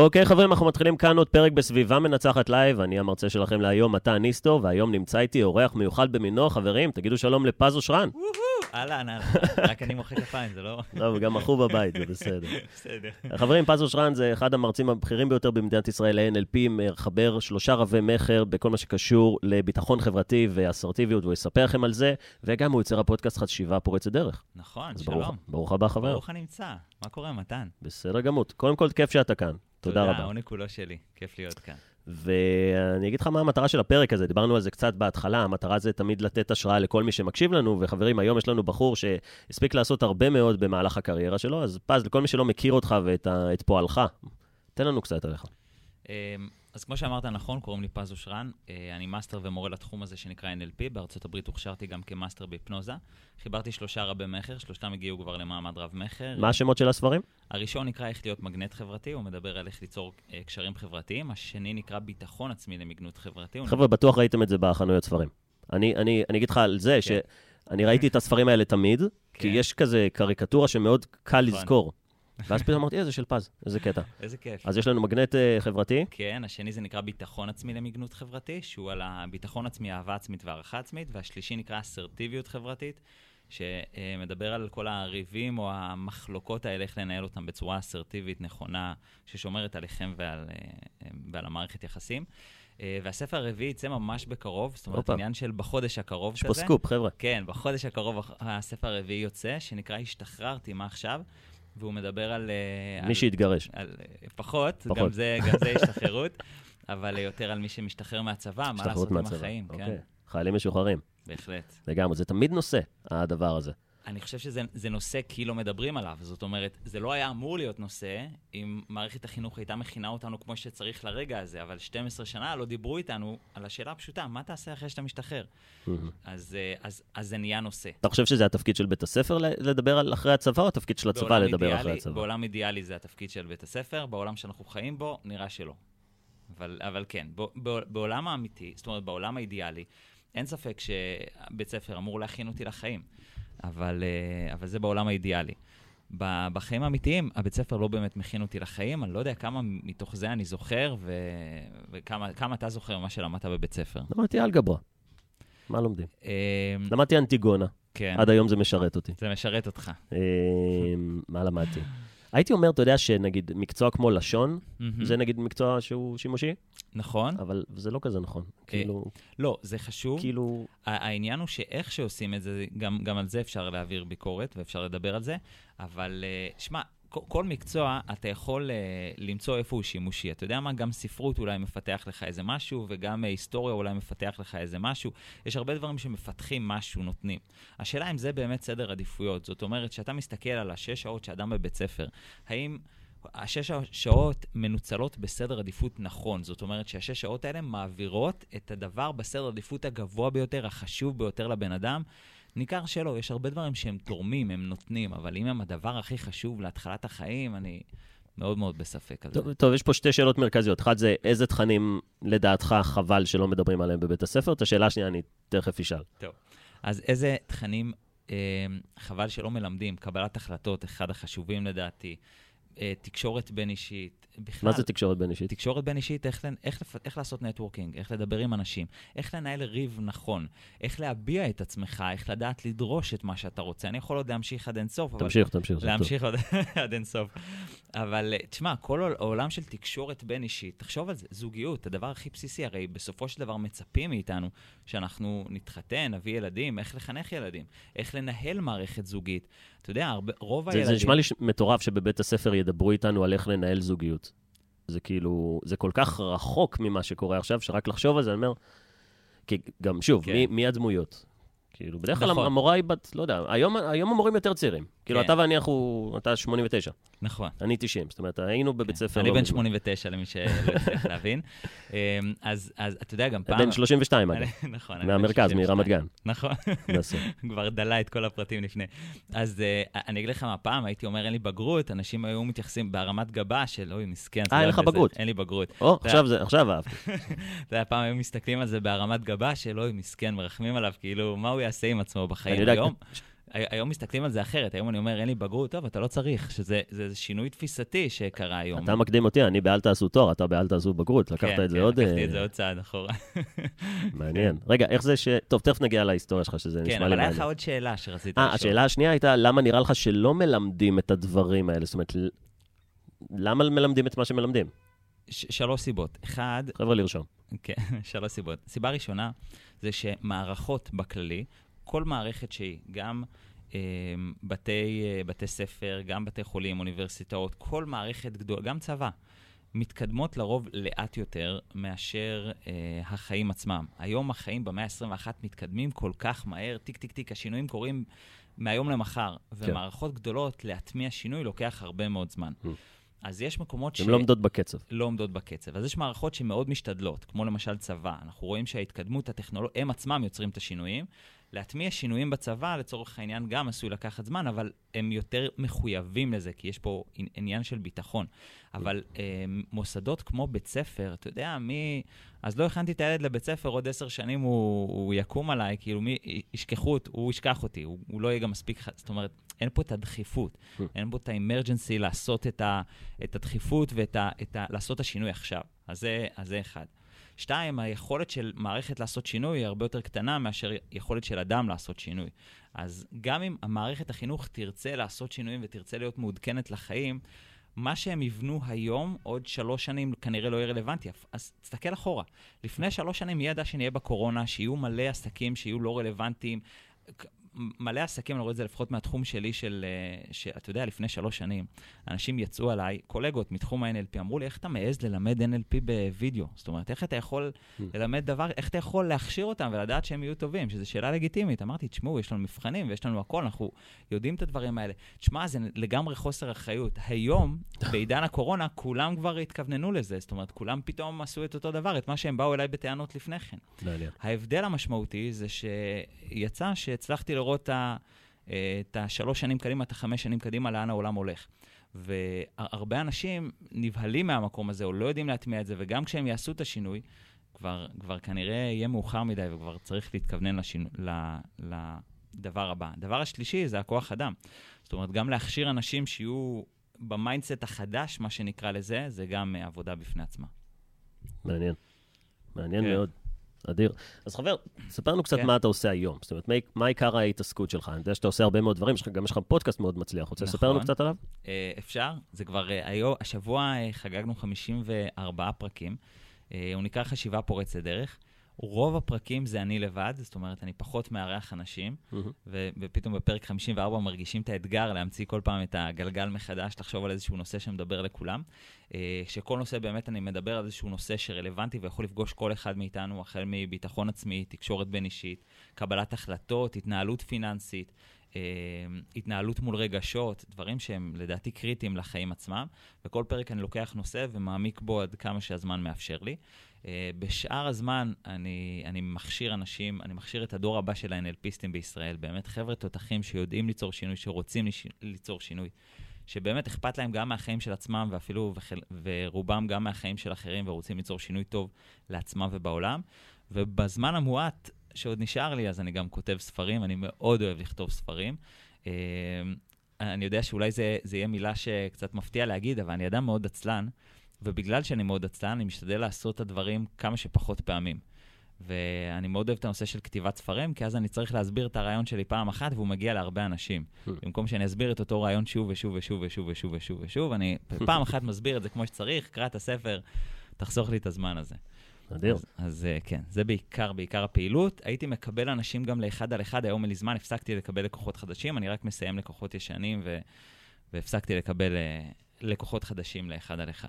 אוקיי, חברים, אנחנו מתחילים כאן עוד פרק בסביבה מנצחת live. אני המרצה שלכם להיום, מתן ניסטו, והיום נמצא איתי אורח מיוחד במינו. חברים, תגידו שלום לפז אושרן. אהלן, רק אני מוחא כפיים, זה לא... טוב, גם אחו בבית, זה בסדר. בסדר. חברים, פז אושרן זה אחד המרצים הבכירים ביותר במדינת ישראל ל-NLP, מחבר שלושה רבי מכר בכל מה שקשור לביטחון חברתי ואסרטיביות, והוא יספר לכם על זה, וגם הוא יוצר הפודקאסט חשיבה פורצת דרך. נכון, שלום. ברוך הבא, חבר. ברוך הנמצא. מה קורה, מתן? בסדר גמור. קודם כל, כיף שאתה כאן. תודה רבה. העונג כולו שלי, כיף להיות כאן. ואני אגיד לך מה המטרה של הפרק הזה, דיברנו על זה קצת בהתחלה, המטרה זה תמיד לתת השראה לכל מי שמקשיב לנו, וחברים, היום יש לנו בחור שהספיק לעשות הרבה מאוד במהלך הקריירה שלו, אז פז, לכל מי שלא מכיר אותך ואת ה- פועלך, תן לנו קצת עליך. אז כמו שאמרת נכון, קוראים לי פז אושרן. אה, אני מאסטר ומורה לתחום הזה שנקרא NLP. בארצות הברית הוכשרתי גם כמאסטר בהיפנוזה. חיברתי שלושה רבי מכר, שלושתם הגיעו כבר למעמד רב מכר. מה השמות של הספרים? הראשון נקרא איך להיות מגנט חברתי, הוא מדבר על איך ליצור אה, קשרים חברתיים. השני נקרא ביטחון עצמי למגנות חברתי. חבר'ה, בטוח ראיתם את זה בחנויות ספרים. אני, אני, אני אגיד לך על זה, כן. שאני ראיתי את הספרים האלה תמיד, כי כן. יש כזה קריקטורה שמאוד קל נכון. לזכור. ואז פתאום אמרתי, "אה, זה של פז, איזה קטע. איזה כיף. אז יש לנו מגנט אה, חברתי, כן, השני זה נקרא ביטחון עצמי למגנות חברתי, שהוא על הביטחון עצמי, אהבה עצמית והערכה עצמית, והשלישי נקרא אסרטיביות חברתית, שמדבר על כל הריבים או המחלוקות האלה, איך לנהל אותם בצורה אסרטיבית, נכונה, ששומרת עליכם ועל, אה, ועל המערכת יחסים. אה, והספר הרביעי יצא ממש בקרוב, זאת אומרת. עניין של בחודש הקרוב יש כזה. פה סקופ, חבר'ה. כן, בחודש הקרוב הספר הרביעי יוצא, שנקרא השתחררתי, מה עכשיו? והוא מדבר על... אה, מי שהתגרש. על, אה, פחות, פחות. גם זה, גם זה השתחררות, אבל יותר על מי שמשתחרר מהצבא, מה לעשות השתחררות עם מהצבא. החיים, אוקיי. כן, חיילים משוחררים, בהחלט. לגמרי. זה תמיד נושא, הדבר הזה. אני חושב שזה זה נושא כי לא מדברים עליו, זאת אומרת, זה לא היה אמור להיות נושא אם מערכת החינוך הייתה מכינה אותנו כמו שצריך לרגע הזה, אבל 12 שנה לא דיברו איתנו על השאלה הפשוטה, מה תעשה אחרי שאתה משתחרר? אז, אה, אז, אז זה נהיה נושא. אתה חושב שזה התפקיד של בית הספר לדבר על אחרי הצבא, או התפקיד של הצבא לדבר אידיאלי- אחרי הצבא? בעולם אידיאלי זה התפקיד של בית הספר, בעולם שאנחנו חיים בו, נראה שלא. אבל, אבל כן, ב, ב, בעולם האמיתי, זאת אומרת, בעולם האידיאלי, אין ספק שבית ספר אמור להכין אותי לחיים, אבל, אה, אבל זה בעולם האידיאלי. בחיים האמיתיים, הבית ספר לא באמת מכין אותי לחיים, אני לא יודע כמה מתוך זה אני זוכר, ו... וכמה כמה אתה זוכר ממה שלמדת בבית ספר. למדתי אלגברה. מה לומדים? אה, למדתי אנטיגונה, כן, עד היום זה משרת אותי. זה משרת אותך. אה, מה למדתי? הייתי אומר, אתה יודע, שנגיד מקצוע כמו לשון, מהמם. זה נגיד מקצוע שהוא שימושי, נכון? אבל זה לא כזה נכון. כאילו, לא, זה חשוב. כאילו, העניין הוא שאיך שעושים את זה, גם, גם על זה אפשר להעביר ביקורת ואפשר לדבר על זה, אבל uh, שמע, כל, מקצוע אתה יכול uh, למצוא איפה הוא שימושי. אתה יודע מה? גם ספרות אולי מפתח לך איזה משהו, וגם uh, היסטוריה אולי מפתח לך איזה משהו. יש הרבה דברים שמפתחים משהו, נותנים. השאלה אם זה באמת סדר עדיפויות. זאת אומרת, שאתה מסתכל על השש שעות שאדם בבית ספר, האם... השש שעות מנוצלות בסדר עדיפות נכון. זאת אומרת שהשש שעות האלה מעבירות את הדבר בסדר עדיפות הגבוה ביותר, החשוב ביותר לבן אדם. ניכר שלא, יש הרבה דברים שהם תורמים, הם נותנים, אבל אם הם הדבר הכי חשוב להתחלת החיים, אני מאוד מאוד בספק על זה. טוב, טוב, יש פה שתי שאלות מרכזיות. אחת זה, איזה תכנים לדעתך חבל שלא מדברים עליהם בבית הספר? את השאלה השנייה אני תכף אשאל. אז איזה תכנים אה, חבל שלא מלמדים? קבלת החלטות, אחד החשובים לדעתי. אה, תקשורת בין-אישית. בכלל, מה זה תקשורת בין אישית? תקשורת בין-אישית, איך, לנ- איך, לפ- איך לעשות נטוורקינג, איך לדבר עם אנשים, איך לנהל ריב נכון, איך להביע את עצמך, איך לדעת לדרוש את מה שאתה רוצה. אני יכול עוד להמשיך עד אינסוף, אבל... תמשיך, תמשיך. להמשיך עוד עד אינסוף. אבל אה, תשמע, כל עול- העולם של תקשורת בין-אישית, תחשוב על זה, זוגיות, הדבר הכי בסיסי, הרי בסופו של דבר מצפים מאיתנו שאנחנו נתחתן, נביא ילדים, איך לחנך ילדים, איך לנהל מערכת זוגית. אתה יודע, הרבה, רוב זה, הילדים... זה נשמע לי מטורף שבבית הספר ידברו איתנו על איך לנהל זוגיות. זה כאילו, זה כל כך רחוק ממה שקורה עכשיו, שרק לחשוב על זה, אני אומר, כי גם, שוב, כן. מי, מי הדמויות? כאילו, בדרך כלל נכון. המורה היא בת, לא יודע, היום, היום המורים יותר צעירים. כאילו, כן. אתה ואני, אנחנו, אתה 89, נכון. אני 90, זאת אומרת, היינו בבית ספר... אני בן מזמן. 89, למי שלא הצליח להבין. אמ, אז אתה יודע, גם פעם... בן 32, אגב, נכון. מהמרכז, 32. מרמת גן. נכון. כבר דלה את כל הפרטים לפני. אז uh, אני אגיד לך מה, פעם הייתי אומר, אין לי בגרות, אנשים היו מתייחסים בהרמת גבה של, אוי, מסכן. אה, אין לך בגרות. אין לי בגרות. או, עכשיו זה, עכשיו אהבתי. אתה יודע, פעם היו מסתכלים על זה בהרמת גבה של, אוי, מסכן, מרחמים עליו, כאילו, מה הוא יעשה עם עצמו בחיים היום? היום מסתכלים על זה אחרת, היום אני אומר, אין לי בגרות, טוב, אתה לא צריך, שזה זה, זה שינוי תפיסתי שקרה היום. אתה מקדים אותי, אני באל תעשו תואר, אתה באל תעשו בגרות, לקחת כן, את זה כן, עוד... לקחתי את אה, זה עוד צעד אחורה. מעניין. רגע, איך זה ש... טוב, תכף נגיע להיסטוריה שלך, שזה כן, נשמע לי אבל היה מעניין. לך עוד שאלה שרצית אה, לשאול. השאלה השנייה הייתה, למה נראה לך שלא מלמדים את הדברים האלה? זאת אומרת, למה מלמדים את מה שמלמדים? ש- שלוש סיבות. אחד, חבר'ה, לרשום. כן, שלוש סיבות. סיבה ראשונה זה שמערכות בכללי, כל מערכת שהיא, גם אה, בתי, אה, בתי ספר, גם בתי חולים, אוניברסיטאות, כל מערכת גדולה, גם צבא, מתקדמות לרוב לאט יותר מאשר אה, החיים עצמם. היום החיים במאה ה-21 מתקדמים כל כך מהר, טיק טיק טיק, השינויים קורים מהיום למחר, ומערכות גדולות, להטמיע שינוי לוקח הרבה מאוד זמן. Mm. אז יש מקומות ש... הן לא עומדות בקצב. לא עומדות בקצב. אז יש מערכות שמאוד משתדלות, כמו למשל צבא. אנחנו רואים שההתקדמות הטכנולוגית, הם עצמם יוצרים את השינויים. להטמיע שינויים בצבא, לצורך העניין, גם עשוי לקחת זמן, אבל הם יותר מחויבים לזה, כי יש פה עני- עניין של ביטחון. אבל אה, מוסדות כמו בית ספר, אתה יודע, מי... אז לא הכנתי את הילד לבית ספר, עוד עשר שנים הוא, הוא יקום עליי, כאילו, מי ישכחו, הוא ישכח אותי, הוא, הוא לא יהיה גם מספיק... זאת אומרת, אין פה את הדחיפות, אין פה את האמרג'נסי לעשות את, ה, את הדחיפות ואת ה, את ה... את השינוי עכשיו. אז זה, אז זה אחד. שתיים, היכולת של מערכת לעשות שינוי היא הרבה יותר קטנה מאשר יכולת של אדם לעשות שינוי. אז גם אם המערכת החינוך תרצה לעשות שינויים ותרצה להיות מעודכנת לחיים, מה שהם יבנו היום, עוד שלוש שנים כנראה לא יהיה רלוונטי. אז תסתכל אחורה. לפני שלוש שנים ידע שנהיה בקורונה, שיהיו מלא עסקים שיהיו לא רלוונטיים. מלא עסקים, אני רואה את זה לפחות מהתחום שלי, של, אה, שאתה יודע, לפני שלוש שנים, אנשים יצאו עליי, קולגות מתחום ה-NLP, אמרו לי, איך אתה מעז ללמד NLP בווידאו? זאת אומרת, איך אתה יכול ללמד דבר, איך אתה יכול להכשיר אותם ולדעת שהם יהיו טובים? שזו שאלה לגיטימית. אמרתי, תשמעו, יש לנו מבחנים ויש לנו הכל, אנחנו יודעים את הדברים האלה. תשמע, זה לגמרי חוסר אחריות. היום, בעידן הקורונה, כולם כבר התכווננו לזה. זאת אומרת, כולם פתאום עשו את אותו דבר, את מה שהם באו אליי בטענות לפני כן. ההבדל המשמעותי זה שיצא שהצלחתי לראות את השלוש שנים קדימה, את החמש שנים קדימה, לאן העולם הולך. והרבה אנשים נבהלים מהמקום הזה, או לא יודעים להטמיע את זה, וגם כשהם יעשו את השינוי, כבר, כבר כנראה יהיה מאוחר מדי, וכבר צריך להתכוונן לשינו, ל, לדבר הבא. הדבר השלישי זה הכוח אדם. זאת אומרת, גם להכשיר אנשים שיהיו ב mindset החדש, מה שנקרא לזה, זה גם אה, עבודה בפני עצמה. מעניין. מעניין כן. מאוד. אדיר. אז חבר, ספר לנו קצת כן. מה אתה עושה היום. זאת אומרת, מה- מה עיקר ההתעסקות שלך? אני יודע שאתה עושה הרבה מאוד דברים, גם יש לך פודקאסט מאוד מצליח. רוצה לספר לנו נכון. קצת עליו? אה, אפשר, זה כבר, אה, היום, השבוע אה, חגגנו 54 פרקים. הוא נקרא חשיבה פורצת דרך. רוב הפרקים זה אני לבד, זאת אומרת, אני פחות מארח אנשים. ו- ופתאום בפרק 54 מרגישים את האתגר להמציא כל פעם את הגלגל מחדש, לחשוב על איזשהו נושא שמדבר לכולם. אה, שכל נושא באמת אני מדבר על איזשהו נושא שרלוונטי ויכול לפגוש כל אחד מאיתנו, החל מביטחון עצמי, תקשורת בין אישית, קבלת החלטות, התנהלות פיננסית, התנהלות מול רגשות, דברים שהם לדעתי קריטיים לחיים עצמם. וכל פרק אני לוקח נושא ומעמיק בו עד כמה שהזמן מאפשר לי. אה, בשאר הזמן אני, אני מכשיר אנשים, אני מכשיר את הדור הבא של ה-NLPיסטים בישראל, באמת חבר'ה תותחים שיודעים ליצור שינוי, שרוצים ליצור שינוי, שבאמת אכפת להם גם מהחיים של עצמם, ואפילו, וחל, ורובם גם מהחיים של אחרים, ורוצים ליצור שינוי טוב לעצמם ובעולם. ובזמן המועט שעוד נשאר לי, אז אני גם כותב ספרים, אני מאוד אוהב לכתוב ספרים. אה, אני יודע שאולי זה, זה יהיה מילה שקצת מפתיע להגיד, אבל אני אדם מאוד עצלן, ובגלל שאני מאוד עצלן, אני משתדל לעשות את הדברים כמה שפחות פעמים. ואני מאוד אוהב את הנושא של כתיבת ספרים, כי אז אני צריך להסביר את הרעיון שלי פעם אחת, והוא מגיע להרבה אנשים. במקום שאני אסביר את אותו רעיון שוב ושוב ושוב ושוב ושוב ושוב ושוב, אני פעם אחת מסביר את זה כמו שצריך, קרא את הספר, תחסוך לי את הזמן הזה. אדיר. אז, אז אה, כן, זה בעיקר, בעיקר הפעילות. הייתי מקבל אנשים גם לאחד על אחד, היום אין לי זמן, הפסקתי לקבל לקוחות חדשים, אני רק מסיים לקוחות ישנים, ו... והפסקתי לקבל אה, לקוחות חדשים לאחד על אחד.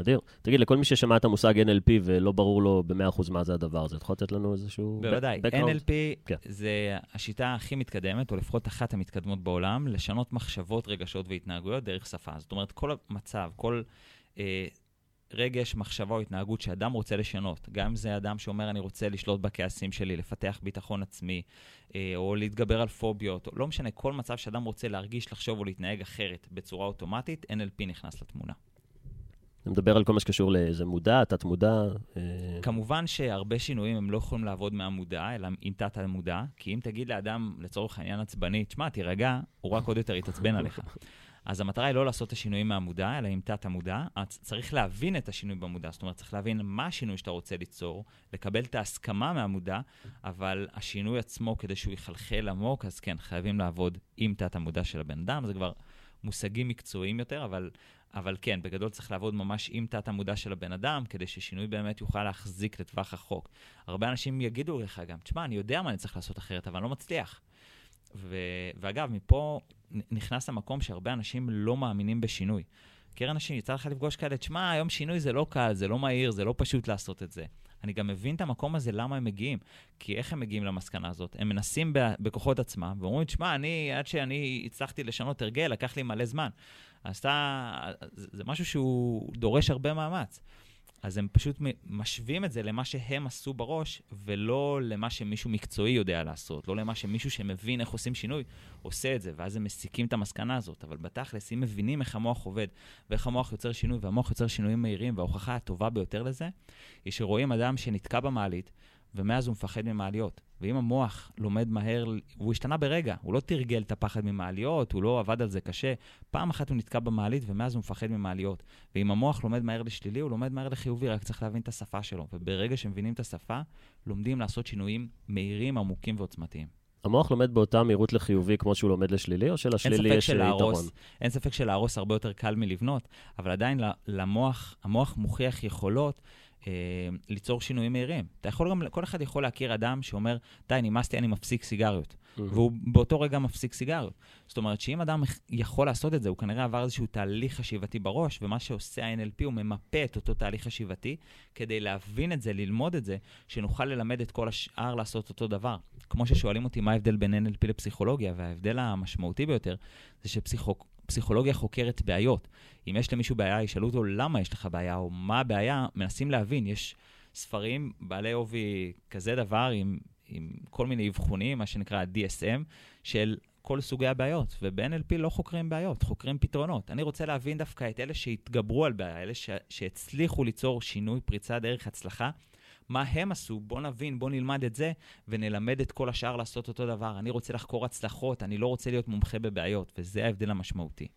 אדיר. תגיד, לכל מי ששמע את המושג NLP ולא ברור לו ב-100% מה זה הדבר הזה, אתה יכול לתת לנו איזשהו... בוודאי? NLP כן. זה השיטה הכי מתקדמת, או לפחות אחת המתקדמות בעולם, לשנות מחשבות, רגשות והתנהגויות דרך שפה. זאת אומרת, כל מצב, כל אה, רגש, מחשבה או התנהגות שאדם רוצה לשנות, גם אם זה אדם שאומר, אני רוצה לשלוט בכעסים שלי, לפתח ביטחון עצמי, אה, או להתגבר על פוביות, או לא משנה, כל מצב שאדם רוצה להרגיש, לחשוב או להתנהג אחרת בצורה אוטומטית, NLP נכנס לתמונה. אני מדבר על כל מה שקשור לאיזה מודע, תת-מודע. אה, כמובן שהרבה שינויים הם לא יכולים לעבוד מהמודע, אלא עם תת-המודע, כי אם תגיד לאדם, לצורך העניין עצבני, תשמע, תירגע, הוא רק עוד יותר יתעצבן עליך. אז המטרה היא לא לעשות את השינויים מהמודע, אלא עם תת-המודע. צריך להבין את השינוי במודע, זאת אומרת, צריך להבין מה השינוי שאתה רוצה ליצור, לקבל את ההסכמה מהמודע, אבל השינוי עצמו, כדי שהוא יחלחל עמוק, אז כן, חייבים לעבוד עם תת-המודע של הבן אדם. זה כבר מושגים מקצועיים יותר, אבל, אבל כן, בגדול צריך לעבוד ממש עם תת-המודע של הבן אדם, כדי ששינוי באמת יוכל להחזיק לטווח רחוק. הרבה אנשים יגידו לך גם, תשמע, אני יודע מה אני צריך לעשות אחרת, אבל אני לא מצליח. ו... ואגב, מפה נכנס למקום שהרבה אנשים לא מאמינים בשינוי. מכיר אנשים, יצא לך לפגוש כאלה, תשמע, היום שינוי זה לא קל, זה לא מהיר, זה לא פשוט לעשות את זה. אני גם מבין את המקום הזה, למה הם מגיעים. כי איך הם מגיעים למסקנה הזאת? הם מנסים בכוחות עצמם, ואומרים, תשמע, אני, עד שאני הצלחתי לשנות הרגל, לקח לי מלא זמן. אז אתה, זה משהו שהוא דורש הרבה מאמץ. אז הם פשוט משווים את זה למה שהם עשו בראש, ולא למה שמישהו מקצועי יודע לעשות, לא למה שמישהו שמבין איך עושים שינוי עושה את זה, ואז הם מסיקים את המסקנה הזאת. אבל בתכלס, אם מבינים איך המוח עובד, ואיך המוח יוצר שינוי, והמוח יוצר שינויים מהירים, וההוכחה הטובה ביותר לזה, היא שרואים אדם שנתקע במעלית, ומאז הוא מפחד ממעליות. ואם המוח לומד מהר, והוא השתנה ברגע, הוא לא תרגל את הפחד ממעליות, הוא לא עבד על זה קשה, פעם אחת הוא נתקע במעלית ומאז הוא מפחד ממעליות. ואם המוח לומד מהר לשלילי, הוא לומד מהר לחיובי, רק צריך להבין את השפה שלו. וברגע שמבינים את השפה, לומדים לעשות שינויים מהירים, עמוקים ועוצמתיים. המוח לומד באותה מהירות לחיובי כמו שהוא לומד לשלילי, או שלשלילי יש יתרון? אין ספק שלהרוס הרבה יותר קל מלבנות, אבל עדיין למוח, המוח מוכיח יכולות ליצור שינויים מהירים. אתה יכול גם, כל אחד יכול להכיר אדם שאומר, די, נמאסתי, אני מפסיק סיגריות. Mm-hmm. והוא באותו רגע מפסיק סיגריות. זאת אומרת שאם אדם יכול לעשות את זה, הוא כנראה עבר איזשהו תהליך חשיבתי בראש, ומה שעושה ה-NLP, הוא ממפה את אותו תהליך חשיבתי, כדי להבין את זה, ללמוד את זה, שנוכל ללמד את כל השאר לעשות אותו דבר. כמו ששואלים אותי מה ההבדל בין NLP לפסיכולוגיה, וההבדל המשמעותי ביותר, זה שפסיכולוגיה... פסיכולוגיה חוקרת בעיות. אם יש למישהו בעיה, ישאלו אותו למה יש לך בעיה, או מה הבעיה, מנסים להבין. יש ספרים בעלי עובי כזה דבר, עם, עם כל מיני אבחונים, מה שנקרא DSM, של כל סוגי הבעיות. וב-NLP לא חוקרים בעיות, חוקרים פתרונות. אני רוצה להבין דווקא את אלה שהתגברו על בעיה, אלה ש- שהצליחו ליצור שינוי, פריצה דרך הצלחה. מה הם עשו, בוא נבין, בוא נלמד את זה, ונלמד את כל השאר לעשות אותו דבר. אני רוצה לחקור הצלחות, אני לא רוצה להיות מומחה בבעיות, וזה ההבדל המשמעותי.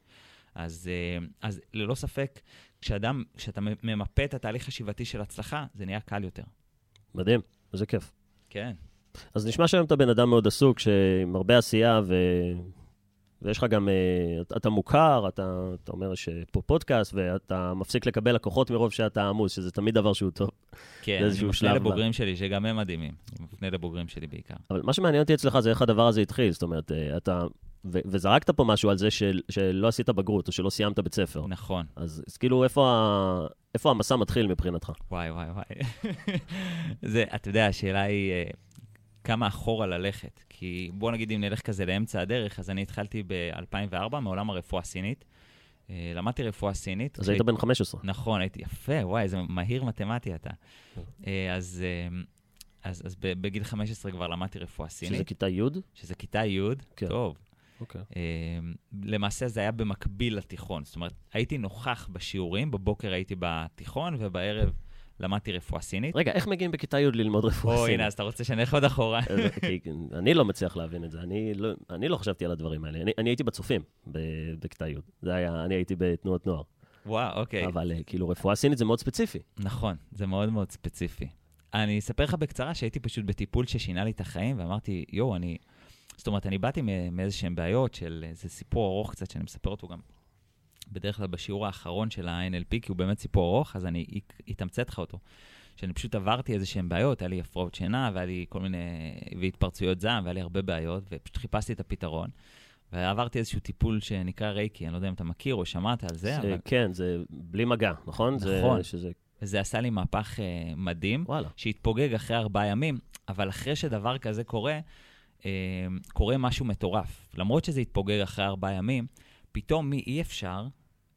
אז, אה, אז ללא ספק, כשאדם, כשאתה ממפה את התהליך השיבתי של הצלחה, זה נהיה קל יותר. מדהים, איזה כיף. כן. אז נשמע שהיום אתה בן אדם מאוד עסוק, עם הרבה עשייה, ו... ויש לך גם, אה, אתה מוכר, אתה, אתה אומר שפה פודקאסט, ואתה מפסיק לקבל לקוחות מרוב שאתה עמוס, שזה תמיד דבר שהוא טוב. כן, אני מפנה לבוגרים שלי, שגם הם מדהימים. אני מפנה לבוגרים שלי בעיקר. אבל מה שמעניין אותי אצלך זה איך הדבר הזה התחיל. זאת אומרת, אה, אתה... ו- וזרקת פה משהו על זה של, שלא עשית בגרות, או שלא סיימת בית ספר. נכון. אז, אז כאילו, איפה, ה... איפה המסע מתחיל מבחינתך? וואי, וואי, וואי. זה, אתה יודע, השאלה היא אה, כמה אחורה ללכת. כי בוא נגיד אם נלך כזה לאמצע הדרך, אז אני התחלתי ב-2004 מעולם הרפואה הסינית. אה, למדתי רפואה סינית. אז היית בן 15. נכון, הייתי יפה, וואי, איזה מהיר מתמטי אתה. אה, אז, אה, אז, אז בגיל 15 כבר למדתי רפואה סינית. שזה כיתה י'? שזה כיתה י', כן. טוב. אוקיי. למעשה זה היה במקביל לתיכון. זאת אומרת, הייתי נוכח בשיעורים, בבוקר הייתי בתיכון ובערב... למדתי רפואה סינית. רגע, איך מגיעים בכיתה י' ללמוד רפואה סינית? או, הנה, אז אתה רוצה שנלך עוד אחורה. אני לא מצליח להבין את זה, אני לא, אני לא חשבתי על הדברים האלה. אני, אני הייתי בצופים בכיתה י', זה היה, אני הייתי בתנועות נוער. וואו, אוקיי. אבל אה, כאילו, רפואה סינית זה מאוד ספציפי. נכון, זה מאוד מאוד ספציפי. אני אספר לך בקצרה שהייתי פשוט בטיפול ששינה לי את החיים, ואמרתי, יואו, אני... זאת אומרת, אני באתי מאיזשהן בעיות של איזה סיפור ארוך קצת, שאני מספר אותו גם בדרך כלל בשיעור האחרון של ה-NLP, כי הוא באמת סיפור ארוך, אז אני אתמצת לך אותו. שאני פשוט עברתי איזה שהן בעיות, היה לי הפרעות שינה, והיה לי כל מיני, והתפרצויות זעם, והיה לי הרבה בעיות, ופשוט חיפשתי את הפתרון. ועברתי איזשהו טיפול שנקרא רייקי, אני לא יודע אם אתה מכיר או שמעת על זה, זה אבל... כן, זה בלי מגע, נכון? נכון. זה, שזה... וזה עשה לי מהפך uh, מדהים, וואלה. שהתפוגג אחרי ארבעה ימים, אבל אחרי שדבר כזה קורה, uh, קורה משהו מטורף. למרות שזה התפוגג אחרי ארבעה ימים, פתאום מאי אפשר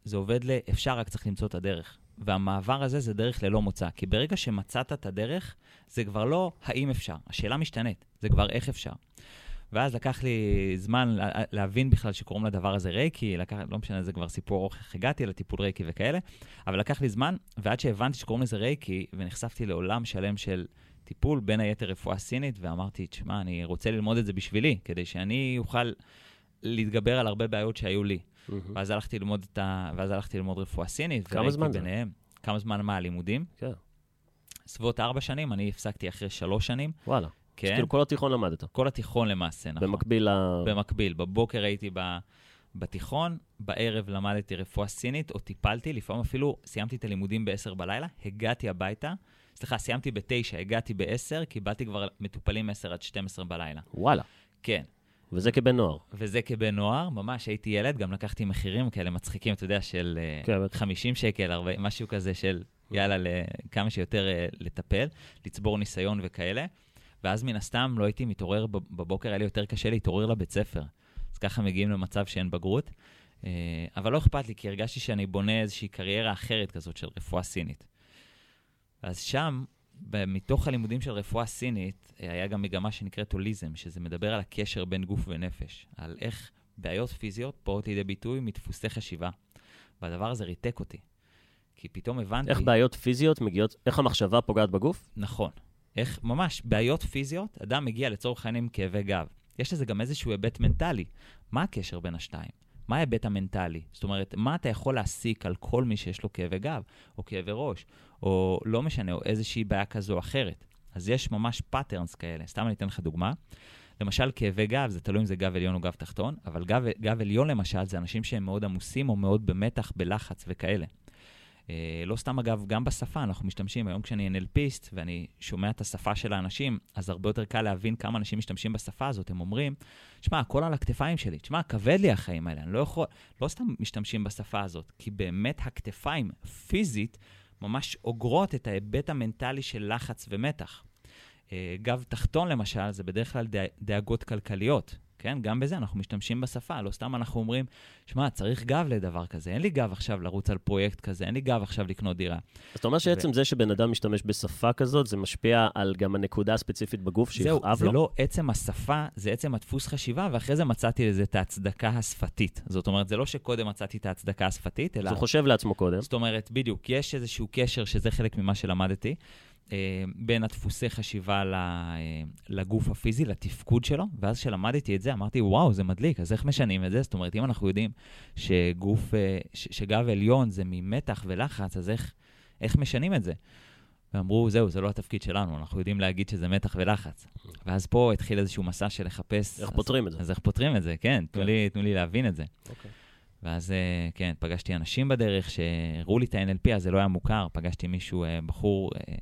זה עובד ל... אפשר, רק צריך למצוא את הדרך. והמעבר הזה זה דרך ללא מוצא. כי ברגע שמצאת את הדרך, זה כבר לא האם אפשר. השאלה משתנית, זה כבר איך אפשר. ואז לקח לי זמן לה- להבין בכלל שקוראים לדבר הזה רייקי, לקח, לא משנה, זה כבר סיפור ארוך איך הגעתי לטיפול רייקי וכאלה, אבל לקח לי זמן, ועד שהבנתי שקוראים לזה רייקי, ונחשפתי לעולם שלם של טיפול, בין היתר רפואה סינית, ואמרתי, תשמע, אני רוצה ללמוד את זה בשבילי, כדי שאני אוכל להתגבר על הרבה בעיות שהיו לי. ואז הלכתי ללמוד, את ה... ואז הלכתי ללמוד רפואה סינית. כמה זמן זה? ביניהם. כמה זמן מה, הלימודים? כן. סביבות ארבע שנים, אני הפסקתי אחרי שלוש שנים. וואלה. כן, כאילו כל התיכון למדת. כל התיכון למעשה, נכון. במקביל ל... במקביל. בבוקר הייתי ב... בתיכון, בערב למדתי רפואה סינית, או טיפלתי, לפעמים אפילו סיימתי את הלימודים ב-10 בלילה, הגעתי הביתה, סליחה, סיימתי ב-9, הגעתי ב-10, קיבלתי כבר מטופלים 10 עד 12 בלילה. וואלה. כן, וזה כבן נוער. וזה כבן נוער, ממש הייתי ילד, גם לקחתי מחירים כאלה מצחיקים, אתה יודע, של אה, כן, בטח. 50 שקל, 40, משהו כזה של יאללה, כמה שיותר אה, לטפל, לצבור ניסיון וכאלה. ואז מן הסתם לא הייתי מתעורר בב- בבוקר, היה לי יותר קשה להתעורר לבית ספר. אז ככה מגיעים למצב שאין בגרות. אה, אבל לא אכפת לי, כי הרגשתי שאני בונה איזושהי קריירה אחרת כזאת של רפואה סינית. אז שם, מתוך הלימודים של רפואה סינית, אה, היה גם מגמה שנקראת הוליזם, שזה מדבר על הקשר בין גוף ונפש, על איך בעיות פיזיות באות לידי ביטוי מדפוסי חשיבה. והדבר הזה ריתק אותי. כי פתאום הבנתי... איך בעיות פיזיות מגיעות, איך המחשבה פוגעת בגוף? נכון. איך, ממש, בעיות פיזיות, אדם מגיע לצורך העניין עם כאבי גב. יש לזה גם איזשהו היבט מנטלי. מה הקשר בין השתיים? מה ההיבט המנטלי? זאת אומרת, מה אתה יכול להסיק על כל מי שיש לו כאבי גב, או כאבי ראש, או לא משנה, או איזושהי בעיה כזו או אחרת. אז יש ממש patterns כאלה. סתם אני אתן לך דוגמה. למשל, כאבי גב, זה תלוי אם זה גב עליון או גב תחתון, אבל גב, גב עליון למשל, זה אנשים שהם מאוד עמוסים או מאוד במתח, בלחץ וכאלה. אה, לא סתם אגב, גם בשפה אנחנו משתמשים, היום כשאני NLPיסט ואני שומע את השפה של האנשים, אז הרבה יותר קל להבין כמה אנשים משתמשים בשפה הזאת. הם אומרים, שמע, הכל על הכתפיים שלי, תשמע, כבד לי החיים האלה, אני לא יכול, לא סתם משתמשים בשפה הזאת, כי באמת הכתפיים, פיזית, ממש אוגרות את ההיבט המנטלי של לחץ ומתח. אה, גב תחתון למשל, זה בדרך כלל דא- דאגות כלכליות. כן, גם בזה אנחנו משתמשים בשפה, לא סתם אנחנו אומרים, שמע, צריך גב לדבר כזה, אין לי גב עכשיו לרוץ על פרויקט כזה, אין לי גב עכשיו לקנות דירה. אז אתה אומר שעצם זה שבן אדם משתמש בשפה כזאת, זה משפיע על גם הנקודה הספציפית בגוף זהו, שיכאב זה לו? לא עצם השפה, זה עצם הדפוס חשיבה, ואחרי זה מצאתי לזה את ההצדקה השפתית. זאת אומרת, זה לא שקודם מצאתי את ההצדקה השפתית, אלא... אז הוא חושב לעצמו קודם. זאת אומרת, בדיוק, יש איזשהו קשר, שזה חלק ממה שלמדתי, בין הדפוסי חשיבה אה, לגוף הפיזי, לתפקוד שלו, ואז כשלמדתי את זה, אמרתי, וואו, זה מדליק, אז איך משנים את זה? זאת אומרת, אם אנחנו יודעים שגוף, אה, שגב עליון זה ממתח ולחץ, אז איך, איך משנים את זה? ואמרו, זהו, זה לא התפקיד שלנו, אנחנו יודעים להגיד שזה מתח ולחץ. ואז פה התחיל איזשהו מסע של לחפש... איך אז- פותרים את זה? אז איך פותרים את זה, כן, תנו כן. לי, תנו לי להבין את זה. אוקיי. ואז, אה, כן, פגשתי אנשים בדרך שהראו לי את ה-NLP, אז זה לא היה מוכר. פגשתי מישהו, אה, בחור, אה, אה,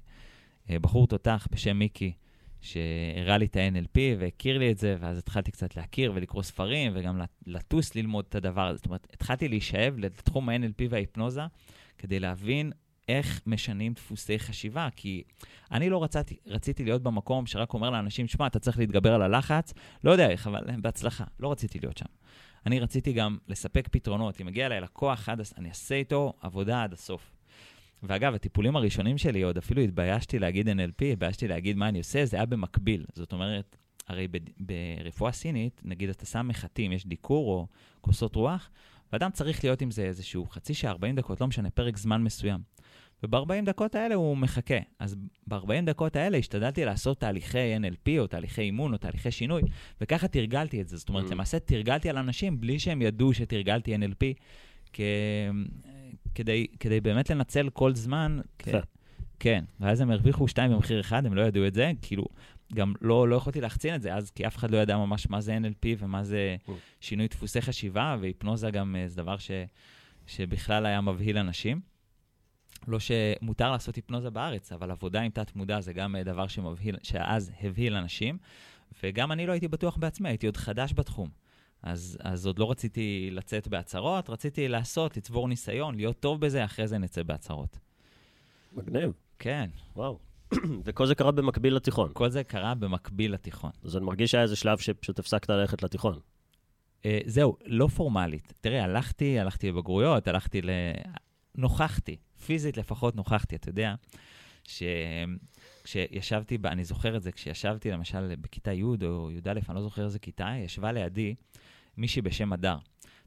בחור תותח בשם מיקי, שהראה לי את ה-NLP והכיר לי את זה, ואז התחלתי קצת להכיר ולקרוא ספרים, וגם לט- לטוס ללמוד את הדבר הזה. זאת אומרת, התחלתי להישאב לתחום ה-NLP וההיפנוזה, כדי להבין איך משנים דפוסי חשיבה, כי אני לא רציתי, רציתי להיות במקום שרק אומר לאנשים, שמע, אתה צריך להתגבר על הלחץ, לא יודע איך, אבל בהצלחה. לא רציתי להיות שם. אני רציתי גם לספק פתרונות. אם מגיע אליי לקוח, אני אעשה איתו עבודה עד הסוף. ואגב, הטיפולים הראשונים שלי, עוד אפילו התביישתי להגיד NLP, התביישתי להגיד מה אני עושה, זה היה במקביל. זאת אומרת, הרי ב- ברפואה סינית, נגיד אתה שם מחטים, יש דיקור או כוסות רוח, ואדם צריך להיות עם זה איזשהו חצי שעה, 40 דקות, לא משנה, פרק זמן מסוים. וב-40 דקות האלה הוא מחכה. אז ב-40 דקות האלה השתדלתי לעשות תהליכי NLP או תהליכי אימון או תהליכי שינוי, וככה תרגלתי את זה. זאת אומרת, Mm. למעשה תרגלתי על אנשים בלי שהם ידעו שתרגלתי NLP, כ... כדי, כדי באמת לנצל כל זמן. כ... יפה. כן, ואז הם הרוויחו שתיים במחיר אחד, הם לא ידעו את זה, כאילו, גם לא, לא יכולתי להחצין את זה אז, כי אף אחד לא ידע ממש מה זה NLP ומה זה Mm. שינוי דפוסי חשיבה, והיפנוזה גם אה, זה דבר ש, שבכלל היה מבהיל אנשים. לא שמותר לעשות היפנוזה בארץ, אבל עבודה עם תת-מודע זה גם אה, דבר שמבהיל, שאז הבהיל אנשים, וגם אני לא הייתי בטוח בעצמי, הייתי עוד חדש בתחום. אז, אז עוד לא רציתי לצאת בהצהרות, רציתי לעשות, לצבור ניסיון, להיות טוב בזה, אחרי זה נצא בהצהרות. מגניב, כן, וואו. וכל זה קרה במקביל לתיכון. כל זה קרה במקביל לתיכון. אז אני מרגיש שהיה איזה שלב שפשוט הפסקת ללכת לתיכון. Uh, זהו, לא פורמלית. תראה, הלכתי, הלכתי לבגרויות, הלכתי ל... נוכחתי, פיזית לפחות נוכחתי, אתה יודע, שכשישבתי, ב, אני זוכר את זה, כשישבתי למשל בכיתה י' או י"א, אני לא זוכר איזה כיתה, ישבה לידי מישהי בשם הדר.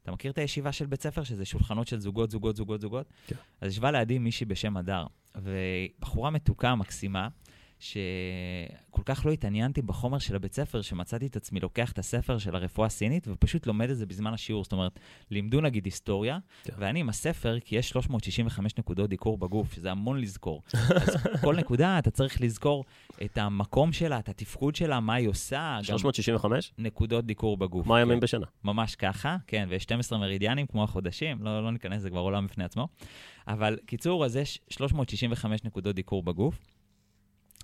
אתה מכיר את הישיבה של בית ספר, שזה שולחנות של זוגות, זוגות, זוגות, זוגות? כן. אז ישבה לידי מישהי בשם הדר, ובחורה מתוקה, מקסימה, שכל כך לא התעניינתי בחומר של הבית ספר, שמצאתי את עצמי לוקח את הספר של הרפואה הסינית ופשוט לומד את זה בזמן השיעור. זאת אומרת, לימדו נגיד היסטוריה, כן. ואני עם הספר, כי יש 365 נקודות דיקור בגוף, שזה המון לזכור. אז כל נקודה, אתה צריך לזכור את המקום שלה, את התפקוד שלה, מה היא עושה. גם 365? נקודות דיקור בגוף. מה הימים כן. בשנה? ממש ככה, כן, ויש 12 מרידיאנים כמו החודשים, לא, לא ניכנס, זה כבר עולם בפני עצמו. אבל קיצור, אז יש 365 נקודות דיקור בגוף,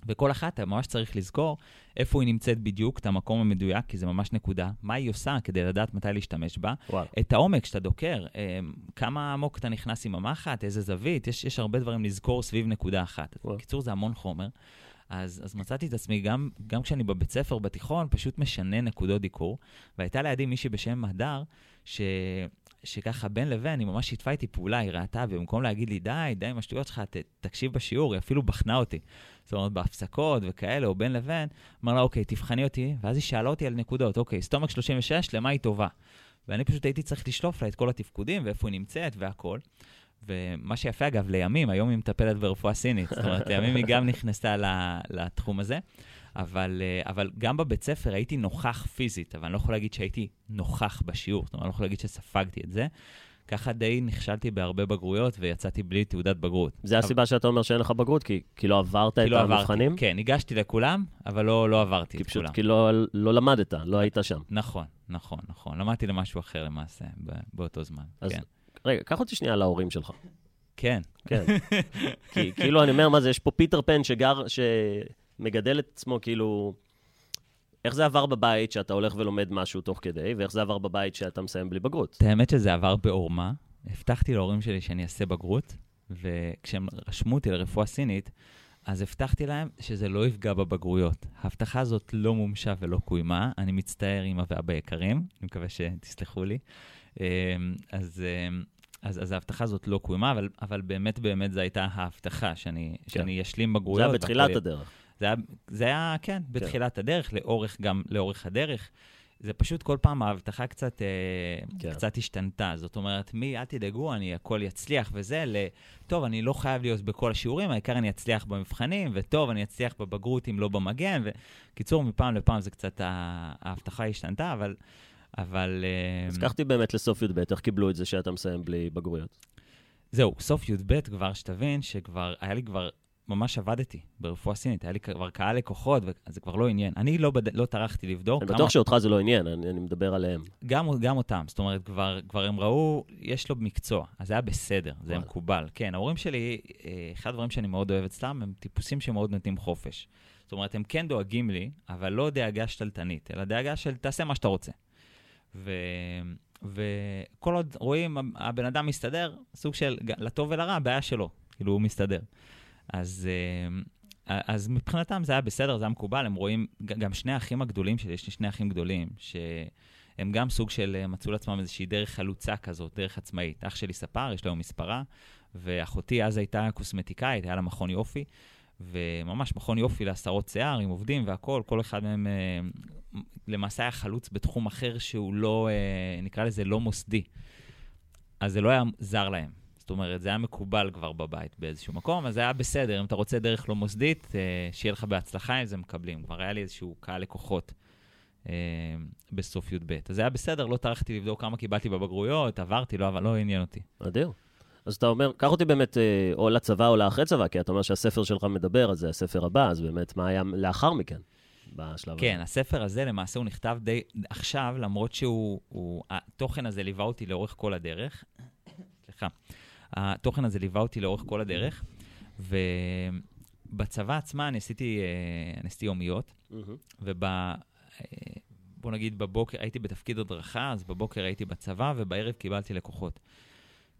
וכל אחת, אתה ממש צריך לזכור איפה היא נמצאת בדיוק, את המקום המדויק, כי זה ממש נקודה, מה היא עושה כדי לדעת מתי להשתמש בה, וואלה. את העומק שאתה דוקר, אה, כמה עמוק אתה נכנס עם המחט, איזה זווית, יש, יש הרבה דברים לזכור סביב נקודה אחת. וואו. בקיצור, זה המון חומר. אז, אז מצאתי את עצמי, גם, גם כשאני בבית ספר, בתיכון, פשוט משנה נקודות דיקור. והייתה לידי מישהי בשם הדר, ש... שככה בין לבין, היא ממש שיתפה איתי פעולה, היא ראתה, ובמקום להגיד לי, די, די עם השטויות שלך, ת, תקשיב בשיעור, היא אפילו בחנה אותי. זאת אומרת, בהפסקות וכאלה, או בין לבין, אמר לה, אוקיי, תבחני אותי, ואז היא שאלה אותי על נקודות, אוקיי, סטומק 36, למה היא טובה? ואני פשוט הייתי צריך לשלוף לה את כל התפקודים, ואיפה היא נמצאת והכל. ומה שיפה, אגב, לימים, היום היא מטפלת ברפואה סינית. זאת אומרת, לימים היא גם נכנסה לתחום הזה. אבל, אה, אבל גם בבית ספר הייתי נוכח פיזית, אבל אני לא יכול להגיד שהייתי נוכח בשיעור, זאת אומרת, אני לא יכול להגיד שספגתי את זה. ככה די נכשלתי בהרבה בגרויות ויצאתי בלי תעודת בגרות. זה הסיבה שאתה אומר שאין לך בגרות, כי כי לא עברת כי את לא עברתי. המבחנים? כן, ניגשתי לכולם, אבל לא, לא עברתי את פשוט כולם. כי לא לא למדת, לא היית שם. נכון, נכון, נכון. למדתי למשהו אחר למעשה באותו זמן. אז- כן. רגע, קח אותי שנייה להורים שלך. כן. כן. כי כאילו, אני אומר, מה זה, יש פה פיטר פן שגר, שמגדל את עצמו, כאילו... איך זה עבר בבית שאתה הולך ולומד משהו תוך כדי, ואיך זה עבר בבית שאתה מסיים בלי בגרות? את האמת שזה עבר בעורמה. הבטחתי להורים שלי שאני אעשה בגרות, וכשהם רשמו אותי לרפואה סינית, אז הבטחתי להם שזה לא יפגע בבגרויות. ההבטחה הזאת לא מומשה ולא קוימה. אני מצטער, אמא ואבא יקרים, אני מקווה שתסלחו לי. אמ, אז, אמ, אז, אז ההבטחה הזאת לא קוימה, אבל, אבל באמת באמת זו הייתה ההבטחה, שאני, שאני אשלים זה בגרויות. היה בתחילת הדרך. זה היה, זה היה, כן, בתחילת הדרך, לאורך גם, לאורך הדרך. זה פשוט כל פעם ההבטחה קצת, אה, כן. קצת השתנתה. זאת אומרת, מי, אל תדאגו, אני הכל יצליח וזה, ל... טוב, אני לא חייב להיות בכל השיעורים, העיקר אני אצליח במבחנים, וטוב, אני אצליח בבגרות אם לא במגן. וקיצור, מפעם לפעם זה קצת, ההבטחה השתנתה, אבל... אבל... אה, אז קחתי באמת לסוף י"ב, איך קיבלו את זה שאתה מסיים בלי בגרויות? זהו, סוף י"ב כבר, שתבין שכבר, היה לי כבר, ממש עבדתי ברפואה סינית, היה לי כבר קהל לקוחות, וזה כבר לא עניין. אני לא, בד... לא טרחתי לבדוק. אני כמה- בטוח שאותך זה לא עניין, אני אני מדבר עליהם. גם, גם אותם, זאת אומרת, כבר, כבר הם ראו, יש לו מקצוע, אז זה היה בסדר, זה היה. מקובל. כן, ההורים שלי, אה, אחד הדברים שאני מאוד אוהב אצלם, הם טיפוסים שמאוד נותנים חופש. זאת אומרת, הם כן דואגים לי, אבל לא דאגה שתלטנית, אלא דאגה של תעשה מה שאתה רוצה. ו... וכל עוד רואים, הבן אדם מסתדר, סוג של, לטוב ולרע, הבעיה שלו, כאילו, הוא מסתדר. אז, אה, אז מבחינתם זה היה בסדר, זה היה מקובל, הם רואים, גם שני האחים הגדולים שלי, יש לי שני אחים גדולים, שהם גם סוג של אה, מצאו לעצמם איזושהי דרך חלוצה כזאת, דרך עצמאית. אח שלי ספר, יש לו היום מספרה, ואחותי אז הייתה קוסמטיקאית, היה לה מכון יופי, וממש מכון יופי לעשרות שיער עם עובדים והכול, כל אחד מהם אה, למעשה היה חלוץ בתחום אחר שהוא לא, אה, נקרא לזה לא מוסדי. אז זה לא היה זר להם. אומרת, זה היה מקובל כבר בבית באיזשהו מקום, אז זה היה בסדר. אם אתה רוצה דרך לא מוסדית, אה, שיהיה לך בהצלחה עם זה, מקבלים. כבר היה לי איזשהו קהל לקוחות אה, בסוף י"ב. אז זה היה בסדר, לא טרחתי לבדוק כמה קיבלתי בבגרויות, עברתי, לא, אבל לא עניין אותי. אדיר. אז אתה אומר, קח אותי באמת אה, או לצבא או לאחרי צבא, כי אתה אומר שהספר שלך מדבר, אז זה הספר הבא, אז באמת, מה היה לאחר מכן, בשלב כן, הזה? הספר הזה למעשה הוא נכתב די עכשיו, למרות שהוא, הוא, התוכן הזה ליווה אותי לאורך כל הדרך. סליחה. התוכן הזה ליווה אותי לאורך כל הדרך, ובצבא עצמה אני עשיתי, אה, אני עשיתי יומיות, מהמם. וב... אה, בוא נגיד בבוקר, הייתי בתפקיד הדרכה, אז בבוקר הייתי בצבא, ובערב קיבלתי לקוחות.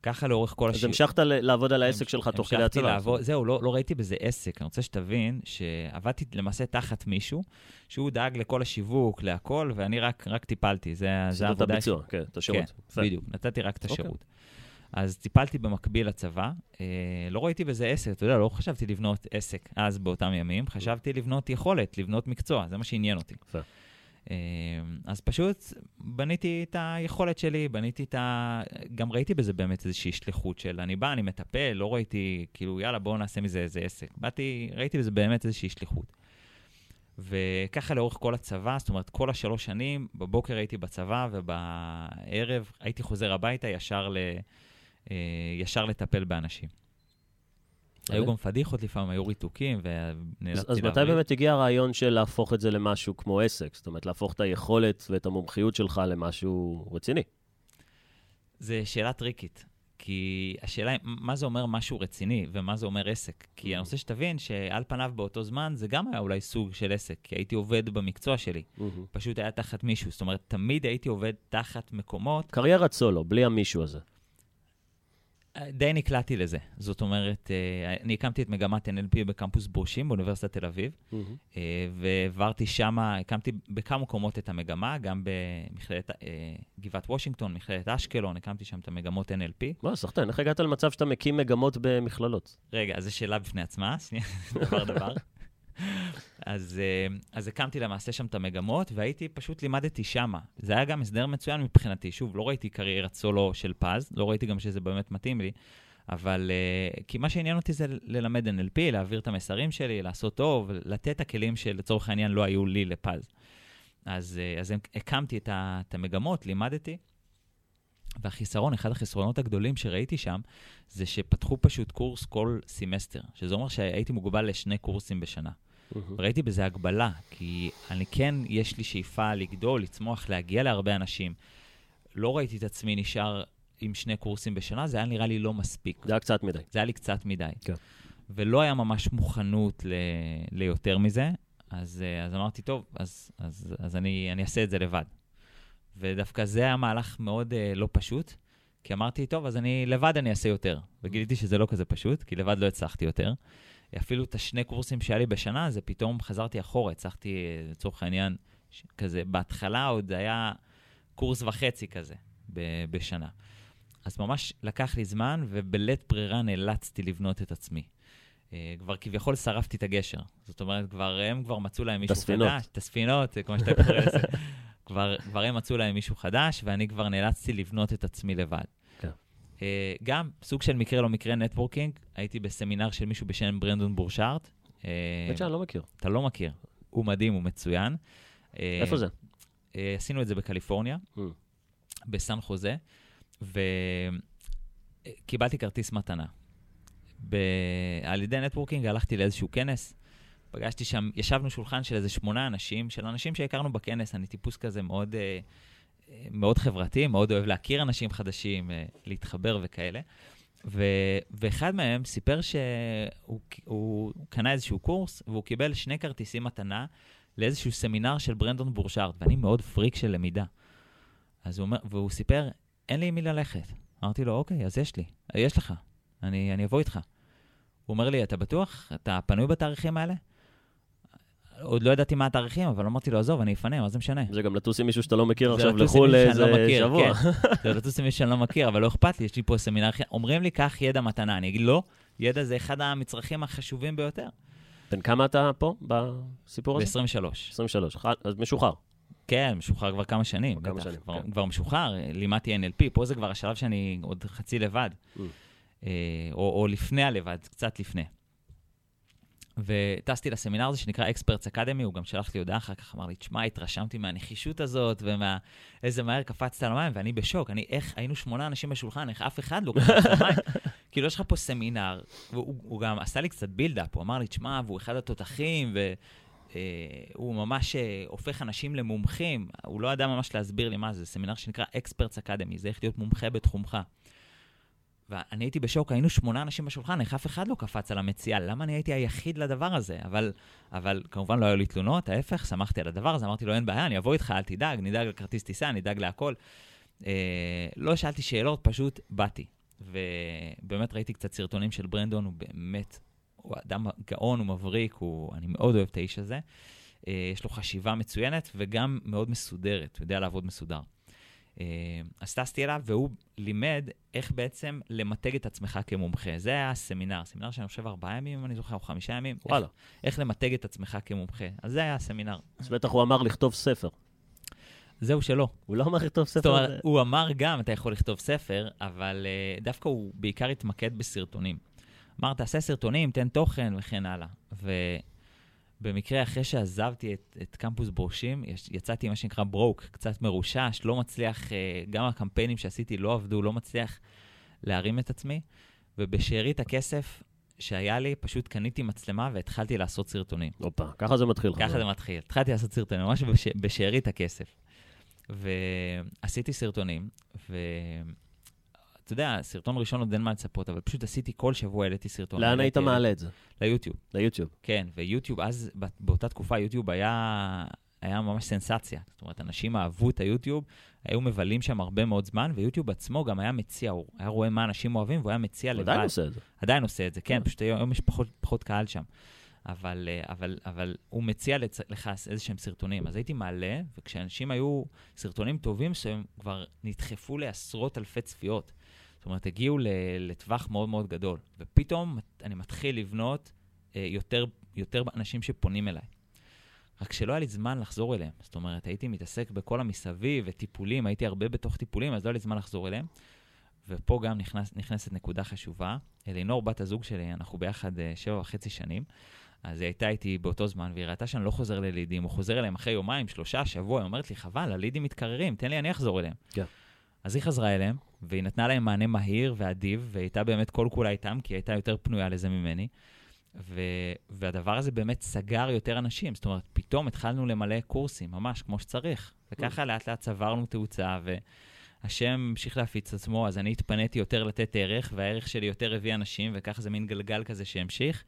ככה לאורך כל אז השיעור. המשכת לעבוד על העסק שלך תוך כדי הצבא. לעבוד, זהו, לא, לא ראיתי בזה עסק. אני רוצה שתבין שעבדתי למעשה תחת מישהו, שהוא דאג לכל השיווק, להכל, ואני רק, רק טיפלתי. זה, זה עשית את העבודה הביצוע, כן, את השירות. כן. בדיוק, נתתי רק את אוקיי. השירות. אז טיפלתי במקביל לצבא, אה, לא ראיתי בזה עסק, אתה יודע, לא חשבתי לבנות עסק אז באותם ימים, חשבתי לבנות יכולת, לבנות מקצוע, זה מה שעניין אותי. אה, אז פשוט בניתי את היכולת שלי, בניתי את ה... גם ראיתי בזה באמת איזושהי שליחות של אני בא, אני מטפל, לא ראיתי, כאילו, יאללה, בואו נעשה מזה איזה עסק. באתי, ראיתי בזה באמת איזושהי שליחות. וככה לאורך כל הצבא, זאת אומרת, כל השלוש שנים, בבוקר הייתי בצבא ובערב הייתי חוזר הביתה ישר, ל, אה, ישר לטפל באנשים. היו גם פדיחות לפעמים, היו ריתוקים, ונאלצתי אז מתי באמת הגיע הרעיון של להפוך את זה למשהו כמו עסק? זאת אומרת, להפוך את היכולת ואת המומחיות שלך למשהו רציני. זו שאלה טריקית. כי השאלה היא, מה זה אומר משהו רציני ומה זה אומר עסק? כי Mm-hmm. אני רוצה שתבין שעל פניו באותו זמן זה גם היה אולי סוג של עסק, כי הייתי עובד במקצוע שלי, פשוט היה תחת מישהו. זאת אומרת, תמיד הייתי עובד תחת מקומות, קריירת סולו, בלי המישהו הזה. די נקלעתי לזה. זאת אומרת, אה, אני הקמתי את מגמת NLP בקמפוס ברושים באוניברסיטת תל אביב, אה, והעברתי שם, הקמתי בכמה מקומות את המגמה, גם במכללת אה, גבעת וושינגטון, מכללת אשקלון, הקמתי שם את המגמות NLP. מה, סחטיין, איך הגעת למצב שאתה מקים מגמות במכללות? רגע, אז זו שאלה בפני עצמה, שנייה, דבר דבר. אז, אה, אז הקמתי למעשה שם את המגמות, והייתי, פשוט לימדתי שמה. זה היה גם הסדר מצוין מבחינתי. שוב, לא ראיתי קריירת סולו של פז, לא ראיתי גם שזה באמת מתאים לי, אבל... אה, כי מה שעניין אותי זה ללמד NLP, להעביר את המסרים שלי, לעשות טוב, לתת את הכלים שלצורך העניין לא היו לי לפז. אז, אה, אז הקמתי את, ה, את המגמות, לימדתי. והחיסרון, אחד החסרונות הגדולים שראיתי שם, זה שפתחו פשוט קורס כל סמסטר, שזה אומר שהייתי מוגבל לשני קורסים בשנה. ראיתי בזה הגבלה, כי אני כן, יש לי שאיפה לגדול, לצמוח, להגיע להרבה אנשים. לא ראיתי את עצמי נשאר עם שני קורסים בשנה, זה היה נראה לי לא מספיק. זה היה קצת מדי. זה היה לי קצת מדי. כן. ולא היה ממש מוכנות ל... ליותר מזה, אז, אה, אז אמרתי, טוב, אז, אז, אז אני, אני אעשה את זה לבד. ודווקא זה היה מהלך מאוד uh, לא פשוט, כי אמרתי, טוב, אז אני לבד אני אעשה יותר. וגיליתי שזה לא כזה פשוט, כי לבד לא הצלחתי יותר. אפילו את השני קורסים שהיה לי בשנה, זה פתאום חזרתי אחורה, הצלחתי, לצורך העניין, כזה, בהתחלה עוד היה קורס וחצי כזה ב- בשנה. אז ממש לקח לי זמן, ובלית ברירה נאלצתי לבנות את עצמי. אה, כבר כביכול שרפתי את הגשר. זאת אומרת, כבר הם כבר מצאו להם מישהו הספינות. חדש. את הספינות, כמו שאתה קורא לזה. כבר, כבר הם מצאו להם מישהו חדש, ואני כבר נאלצתי לבנות את עצמי לבד. אה, גם סוג של מקרה לא מקרה נטוורקינג, הייתי בסמינר של מישהו בשם ברנדון בורשארט. אה, האמת שאני לא מכיר. אתה לא מכיר. הוא מדהים, הוא מצוין. אה, איפה זה? אה, עשינו את זה בקליפורניה, Mm. בסן חוזה, וקיבלתי כרטיס מתנה. ב... על ידי networking הלכתי לאיזשהו כנס, פגשתי שם, ישבנו שולחן של איזה שמונה אנשים, של אנשים שהכרנו בכנס, אני טיפוס כזה מאוד, אה, אה, מאוד חברתי, מאוד אוהב להכיר אנשים חדשים, אה, להתחבר וכאלה. ו... ואחד מהם סיפר שהוא הוא קנה איזשהו קורס, והוא קיבל שני כרטיסים מתנה לאיזשהו סמינר של ברנדון בורשארט, ואני מאוד פריק של למידה. אז הוא אומר, והוא סיפר, אין לי עם מי ללכת. אמרתי לו, אוקיי, אז יש לי, יש לך, אני, אני אבוא איתך. הוא אומר לי, אתה בטוח? אתה פנוי בתאריכים האלה? עוד לא ידעתי מה התאריכים, אבל אמרתי לו, עזוב, אני אפנה, מה זה משנה? זה גם לטוס עם מישהו שאתה לא מכיר עכשיו לחו"ל לאיזה לא שבוע. כן. זה לטוס עם מישהו שאני לא מכיר, אבל לא אכפת לי, יש לי פה סמינר. אומרים לי, קח ידע מתנה. אני אגיד, לא, ידע זה אחד המצרכים החשובים ביותר. בן כמה אתה פה בסיפור הזה? ב-23. 23. ח- אז משוחרר. כן, משוחרר כבר כמה שנים. כבר כמה בטח, שנים, כבר, כן. כבר משוחרר, לימדתי NLP, פה זה כבר השלב שאני עוד חצי לבד. Mm. אה, או, או לפני הלבד, קצת לפני. וטסתי לסמינר הזה שנקרא אקספרטס אקדמי, הוא גם שלח לי הודעה אחר כך, אמר לי, תשמע, התרשמתי מהנחישות הזאת ומה... איזה מהר קפצת על המים, ואני בשוק. אני, איך, היינו שמונה אנשים בשולחן, איך אף אחד לא קפץ על המים? כאילו, יש לך פה סמינר, והוא הוא גם עשה לי קצת בילדאפ, הוא אמר לי, תשמע, והוא אחד התותחים, והוא ממש אה, הופך אנשים למומחים. הוא לא ידע ממש להסביר לי מה זה, זה סמינר שנקרא אקספרטס אקדמי, זה איך להיות מומחה בתחומך. ואני הייתי בשוק, היינו שמונה אנשים בשולחן, איך אף אחד לא קפץ על המציאה, למה אני הייתי היחיד לדבר הזה? אבל, אבל כמובן לא היו לי תלונות, ההפך, שמחתי על הדבר הזה, אמרתי לו, אין בעיה, אני אבוא איתך, אל תדאג, נדאג לכרטיס טיסה, נדאג להכל. אה, לא שאלתי שאלות, פשוט באתי. ובאמת ראיתי קצת סרטונים של ברנדון, הוא באמת, הוא אדם גאון, הוא מבריק, הוא, אני מאוד אוהב את האיש הזה. אה, יש לו חשיבה מצוינת וגם מאוד מסודרת, הוא יודע לעבוד מסודר. אז טסתי אליו, והוא לימד איך בעצם למתג את עצמך כמומחה. זה היה הסמינר, סמינר שאני חושב ארבעה ימים, אם אני זוכר, או חמישה ימים. וואלה. איך, איך למתג את עצמך כמומחה. אז זה היה הסמינר. אז בטח הוא אמר לכתוב ספר. זהו שלא. הוא לא אמר לכתוב ספר. זאת אומרת, זה- הוא אמר גם, אתה יכול לכתוב ספר, אבל uh, דווקא הוא בעיקר התמקד בסרטונים. אמר, תעשה סרטונים, תן תוכן וכן הלאה. ובמקרה, אחרי שעזבתי את, את קמפוס ברושים, יצאתי מה שנקרא ברוק, קצת מרושש, לא מצליח, uh, גם הקמפיינים שעשיתי לא עבדו, לא מצליח להרים את עצמי, ובשארית הכסף שהיה לי, פשוט קניתי מצלמה והתחלתי לעשות סרטונים. הופה, ככה זה מתחיל. ככה. זה מתחיל. התחלתי לעשות סרטונים, ממש בש... בשארית הכסף. ועשיתי סרטונים, ואתה יודע, סרטון ראשון עוד אין מה לצפות, אבל פשוט עשיתי כל שבוע, העליתי סרטון. לאן היית מעלה את זה? ליוטיוב, ליוטיוב. כן. ויוטיוב, אז, בא- באותה תקופה, יוטיוב היה, היה ממש סנסציה. זאת אומרת, אנשים אהבו את היוטיוב, היו מבלים שם הרבה מאוד זמן, ויוטיוב עצמו גם היה מציע, הוא היה רואה מה אנשים אוהבים, והוא היה מציע לבד. עדיין עושה את זה. עדיין עושה את זה, כן, כן. פשוט היום היום יש פחות, פחות קהל שם. אבל, אה, אבל, אבל הוא מציע לצ... לך איזה שהם סרטונים. אז הייתי מעלה, וכשאנשים היו סרטונים טובים שהם כבר נדחפו לעשרות אלפי צפיות. זאת אומרת, הגיעו. לטווח מאוד מאוד גדול. ופתאום אני מתחיל לבנות אה, יותר, יותר אנשים שפונים אליי. רק שלא היה לי זמן לחזור אליהם. זאת אומרת, הייתי מתעסק בכל המסביב וטיפולים, הייתי הרבה בתוך טיפולים, אז לא היה לי זמן לחזור אליהם. ופה גם נכנס, נכנסת נקודה חשובה. אלינור, בת הזוג שלי, אנחנו ביחד אה, שבע וחצי שנים, אז היא הייתה איתי באותו זמן, והיא ראתה שאני לא חוזר ללידים, הוא חוזר אליהם אחרי יומיים, שלושה, שבוע, היא אומרת לי, חבל, הלידים מתקררים, תן לי, אני אחזור אליהם. כן. אז היא חזרה אליהם, והיא נתנה להם מענה מהיר ואדיב, והיא הייתה באמת כל כולה איתם, כי היא הייתה יותר פנויה לזה ממני. ו... והדבר הזה באמת סגר יותר אנשים. זאת אומרת, פתאום התחלנו למלא קורסים, ממש כמו שצריך. וככה לאט לאט צברנו תאוצה, והשם המשיך להפיץ את עצמו, אז אני התפניתי יותר לתת ערך, והערך שלי יותר הביא אנשים, וככה זה מין גלגל כזה שהמשיך,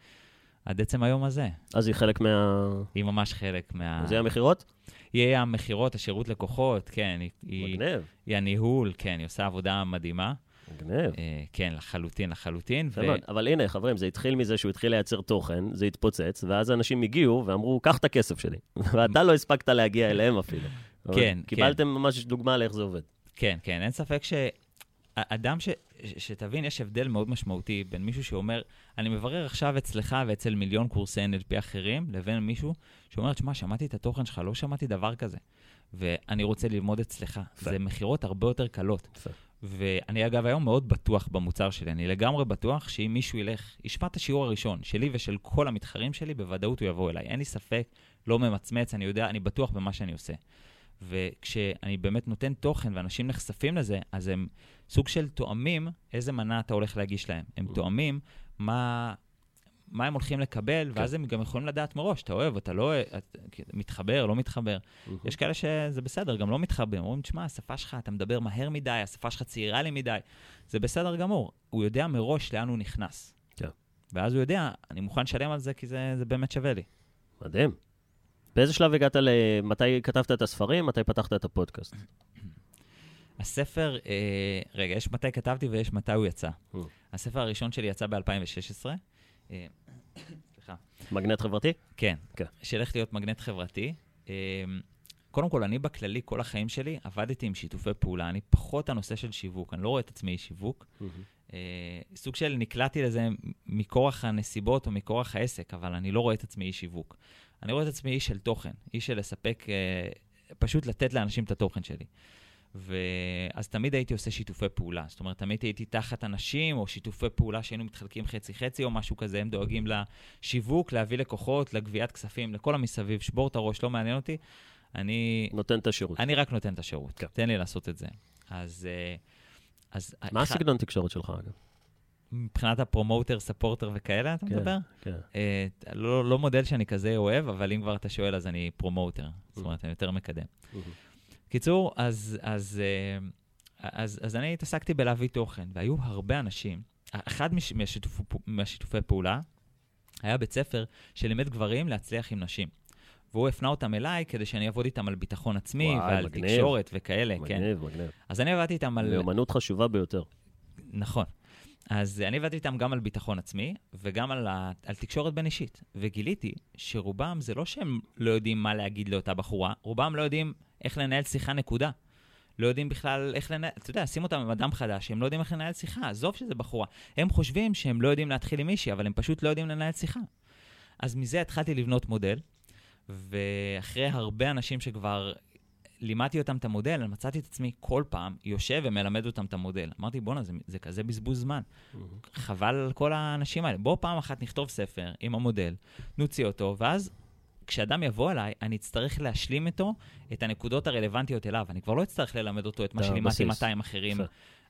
עד עצם היום הזה. אז היא חלק מה... היא ממש חלק מה... זה המכירות? היא המכירות, השירות לקוחות, כן, היא, היא, מגניב. היא הניהול, כן, היא עושה עבודה מדהימה. מגניב. אה, כן, לחלוטין, לחלוטין. מאוד. אבל הנה, חברים, זה התחיל מזה שהוא התחיל לייצר תוכן, זה התפוצץ, ואז אנשים הגיעו ואמרו, קח את הכסף שלי. ואתה לא הספקת להגיע אליהם אפילו. אבל כן, קיבלתם ממש דוגמה לאיך זה עובד. כן, כן, אין ספק שאדם ש... שתבין, יש הבדל מאוד משמעותי בין מישהו שאומר, אני מברר עכשיו אצלך ואצל מיליון קורסי NLP אחרים, לבין מישהו שאומר, תשמע, שמעתי את התוכן שלך, לא שמעתי דבר כזה, ואני רוצה ללמוד אצלך. זה מכירות הרבה יותר קלות. ואני אגב היום מאוד בטוח במוצר שלי, אני לגמרי בטוח שאם מישהו ילך, ישמע את השיעור הראשון שלי ושל כל המתחרים שלי, בוודאות הוא יבוא אליי. אין לי ספק, לא ממצמץ, אני יודע, אני בטוח במה שאני עושה. וכשאני באמת נותן תוכן ואנשים נחשפים לזה, אז הם סוג של תואמים איזה מנה אתה הולך להגיש להם. הם תואמים מה, מה הם הולכים לקבל, ואז הם גם יכולים לדעת מראש, אתה אוהב, אתה לא אוהב, את, מתחבר, לא מתחבר. יש כאלה שזה בסדר, גם לא מתחבר. אומרים, תשמע, השפה שלך, אתה מדבר מהר מדי, השפה שלך צעירה לי מדי. זה בסדר גמור. הוא יודע מראש לאן הוא נכנס. כן. ואז הוא יודע, אני מוכן לשלם על זה כי זה, זה באמת שווה לי. מדהים. באיזה שלב הגעת ל... מתי כתבת את הספרים? מתי פתחת את הפודקאסט? הספר, אה, רגע, יש מתי כתבתי ויש מתי הוא יצא. Mm. הספר הראשון שלי יצא ב-2016. אה, סליחה. מגנט חברתי? כן, כן. שהולך להיות מגנט חברתי. אה, קודם כל, אני בכללי, כל החיים שלי, עבדתי עם שיתופי פעולה. אני פחות הנושא של שיווק, אני לא רואה את עצמי שיווק. אה, סוג של נקלעתי לזה מכורח הנסיבות או מכורח העסק, אבל אני לא רואה את עצמי איש שיווק. אני רואה את עצמי איש של תוכן, איש של לספק, אה, פשוט לתת לאנשים את התוכן שלי. ואז תמיד הייתי עושה שיתופי פעולה. זאת אומרת, תמיד הייתי תחת אנשים, או שיתופי פעולה שהיינו מתחלקים חצי-חצי, או משהו כזה, הם דואגים לשיווק, להביא לקוחות, לגביית כספים, לכל המסביב, שבור את הראש, לא מעניין אותי. אני, נותן את השירות. אני רק נותן את השירות. כן. תן לי לעשות את זה. אז... אה, אז מה אחד- הסגנון תקשורת שלך, אגב? מבחינת ה promoter, supporter וכאלה, אתה כן, מדבר? כן. אה, לא, לא מודל שאני כזה אוהב, אבל אם כבר אתה שואל, אז אני promoter. Mm. זאת אומרת, אני יותר מקדם. קיצור, אז, אז, אה, אז, אז אני התעסקתי בלהביא תוכן, והיו הרבה אנשים. אחד מש, מהשיתופ, מהשיתופי פעולה היה בית ספר שלימד גברים להצליח עם נשים. והוא הפנה אותם אליי כדי שאני אעבוד איתם על ביטחון עצמי וואי, ועל מגניב. תקשורת וכאלה, כן. מגניב, מגניב. אז אני עבדתי איתם על... מיומנות חשובה ביותר. נכון. אז אני עבדתי איתם גם על ביטחון עצמי וגם על, ה... על תקשורת בין אישית. וגיליתי שרובם זה לא שהם לא יודעים מה להגיד לאותה בחורה, רובם לא יודעים איך לנהל שיחה נקודה. לא יודעים בכלל איך לנהל, אתה יודע, שים אותם עם אדם חדש, הם לא יודעים איך לנהל שיחה, עזוב שזה בחורה. הם חושבים שהם לא יודעים להתחיל עם מישהי, אבל הם פשוט לא יודעים לנהל שיחה. אז מזה התחלתי לבנות מודל, ואחרי הרבה אנשים שכבר לימדתי אותם את המודל, מצאתי את עצמי כל פעם יושב ומלמד אותם את המודל. אמרתי, בואנה, זה, זה כזה בזבוז זמן. חבל על כל האנשים האלה. בואו פעם אחת נכתוב ספר עם המודל, נוציא אותו, ואז כשאדם יבוא אליי, אני אצטרך להשלים איתו את הנקודות הרלוונטיות אליו. אני כבר לא אצטרך ללמד אותו את מה שלימדתי הבסיס. 200 אחרים.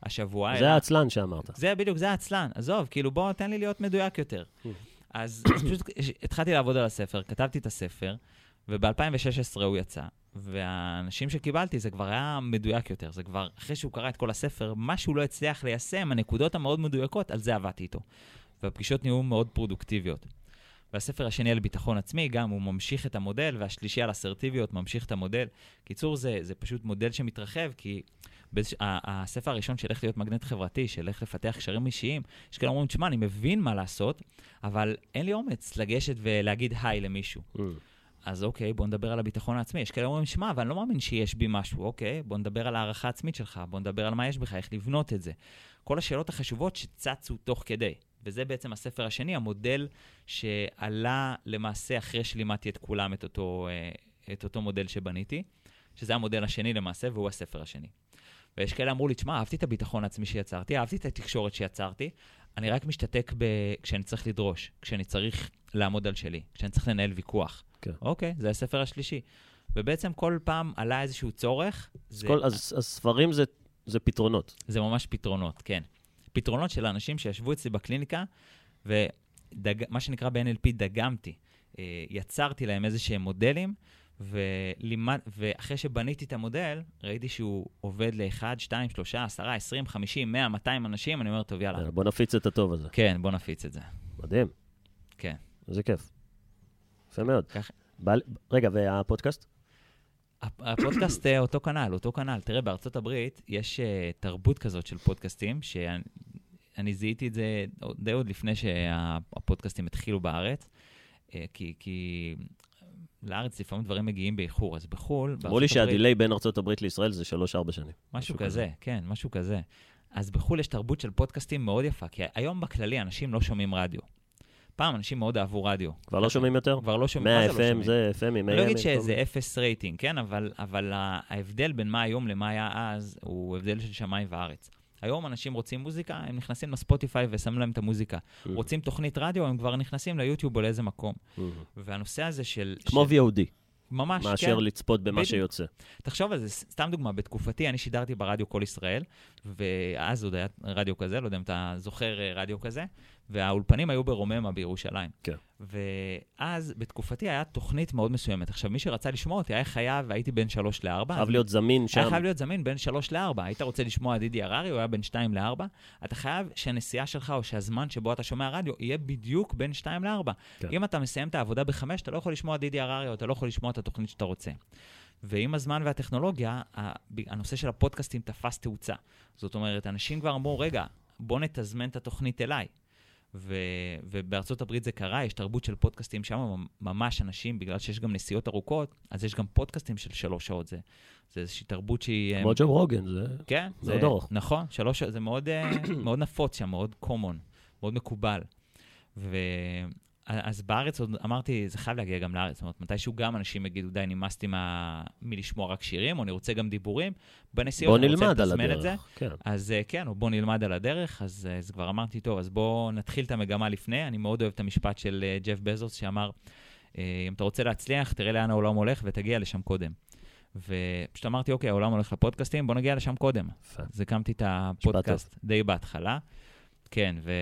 השבוע. זה העצלן שאמרת. זה בדיוק, זה העצלן. עזוב, כאילו, בוא, תן לי להיות מדויק יותר. Mm. אז אז פשוט התחלתי לעבוד על הספר, כתבתי את הספר, וב-2016 הוא יצא, והאנשים שקיבלתי, זה כבר היה מדויק יותר. זה כבר, אחרי שהוא קרא את כל הספר, מה שהוא לא הצליח ליישם, הנקודות המאוד מדויקות, על זה עבדתי איתו. והפגישות נהיו מאוד פרודוקטיביות. והספר השני על ביטחון עצמי, גם הוא ממשיך את המודל, והשלישי על אסרטיביות ממשיך את המודל. קיצור, זה, זה פשוט מודל שמתרחב, כי באיזוש... ה- הספר הראשון של איך להיות מגנט חברתי, של איך לפתח קשרים אישיים, יש כאלה אומרים, תשמע, אני מבין מה לעשות, אבל אין לי אומץ לגשת ולהגיד היי למישהו. Mm. אז אוקיי, בוא נדבר על הביטחון העצמי. יש כאלה אומרים, שמע, אבל אני לא מאמין שיש בי משהו. אוקיי, בוא נדבר על הערכה עצמית שלך, בוא נדבר על מה יש בך, איך לבנות את זה. כל השאלות החשובות שצצו תוך כדי. וזה בעצם הספר השני, המודל שעלה למעשה אחרי שלימדתי את כולם את אותו, אה, את אותו מודל שבניתי, שזה המודל השני למעשה, והוא הספר השני. ויש כאלה אמרו לי, תשמע, אהבתי את הביטחון העצמי שיצרתי, אהבתי את התקשורת שיצרתי, אני רק משתתק ב... כשאני צריך לדרוש, כשאני צריך לעמוד על שלי, כשאני צריך לנהל ויכוח. כן. אוקיי, זה הספר השלישי. ובעצם כל פעם עלה איזשהו צורך. זה, כל- אז אז ספרים זה- זה פתרונות. זה ממש פתרונות, כן. פתרונות של אנשים שישבו אצלי בקליניקה, ומה שנקרא ב-NLP דגמתי. אה, יצרתי להם איזה שהם מודלים, ולימד, ואחרי שבניתי את המודל, ראיתי שהוא עובד ל-1, 2, 3, 10, 20, 50, 100, 200 אנשים, אני אומר, טוב, יאללה. בוא נפיץ את הטוב הזה. כן, בוא נפיץ את זה. מדהים. כן. איזה כיף. יפה מאוד. בא לי- רגע, והפודקאסט? הפ- הפודקאסט אה, אותו כנ"ל, אותו כנ"ל. תראה, בארצות הברית יש אה, תרבות כזאת של פודקאסטים, שאני אני זיהיתי את זה די עוד לפני שהפודקאסטים התחילו בארץ, אה, כי, כי לארץ לפעמים דברים מגיעים באיחור, אז בחו"ל, אמרו לי שהדיליי בין ארצות הברית לישראל זה 3-4 שנים. משהו כזה, כן, משהו כזה. אז בחו"ל יש תרבות של פודקאסטים מאוד יפה, כי היום בכללי אנשים לא שומעים רדיו. פעם אנשים מאוד אהבו רדיו. כבר לא שומעים יותר? כבר לא שומעים. 100 מה זה לא FM? זה FM עם אני לא AM, אגיד שזה אפס רייטינג, כן? אבל, אבל ההבדל בין מה היום למה היה אז, הוא הבדל של שמיים וארץ. היום אנשים רוצים מוזיקה, הם נכנסים לספוטיפיי ושמים להם את המוזיקה. Mm. רוצים תוכנית רדיו, הם כבר נכנסים ליוטיוב או לאיזה מקום. Mm. והנושא הזה של... כמו של... VOD, ממש, מאשר כן. לצפות במה בדיוק. שיוצא. תחשוב על זה, סתם דוגמה, בתקופתי אני שידרתי ברדיו כל ישראל, ואז עוד היה רדיו כזה, לא יודע אם אתה זוכר אה, רדיו כזה, והאולפנים היו ברוממה בירושלים. כן. ואז בתקופתי היה תוכנית מאוד מסוימת. עכשיו, מי שרצה לשמוע אותי היה חייב, הייתי בין שלוש לארבע. חייב להיות זמין היה שם. חייב להיות זמין בין שלוש לארבע. היית רוצה לשמוע דידי הררי, הוא היה בין שתיים לארבע. אתה חייב שהנסיעה שלך או שהזמן שבו אתה שומע רדיו יהיה בדיוק בין שתיים לארבע. כן. אם אתה מסיים את העבודה בחמש, אתה לא יכול לשמוע דידי הררי או אתה לא יכול לשמוע את התוכנית שאתה רוצה. ועם הזמן והטכנולוגיה, הנושא של הפודקאסטים תפס תאוצה. זאת אומרת, אנשים כבר אמרו, רגע, בוא נתזמן את התוכנית אליי. ו, ובארצות הברית זה קרה, יש תרבות של פודקאסטים שם, ממש אנשים, בגלל שיש גם נסיעות ארוכות, אז יש גם פודקאסטים של שלוש שעות. זה, זה איזושהי תרבות שהיא... כמו ג'ו רוגן, זה... כן, זה עוד ארוך. נכון, שלוש שעות, זה מאוד, אה, מאוד נפוץ שם, מאוד common, מאוד מקובל. ו... אז בארץ עוד אמרתי, זה חייב להגיע גם לארץ. זאת אומרת, מתישהו גם אנשים יגידו, די, נמאסתי מה... מלשמוע רק שירים, או אני רוצה גם דיבורים. בנסיעות אני רוצה לתזמן את זה. כן. אז אה, כן, או בוא נלמד על הדרך, אז, אה, אז כבר אמרתי, טוב, אז בואו נתחיל את המגמה לפני. אני מאוד אוהב את המשפט של אה, ג'ף בזוס, שאמר, אם אתה רוצה להצליח, תראה לאן העולם הולך ותגיע לשם קודם. ופשוט אמרתי, אוקיי, העולם הולך לפודקאסטים, בוא נגיע לשם קודם. אז הקמתי את הפודקאסט די בהתחלה. כן, ו...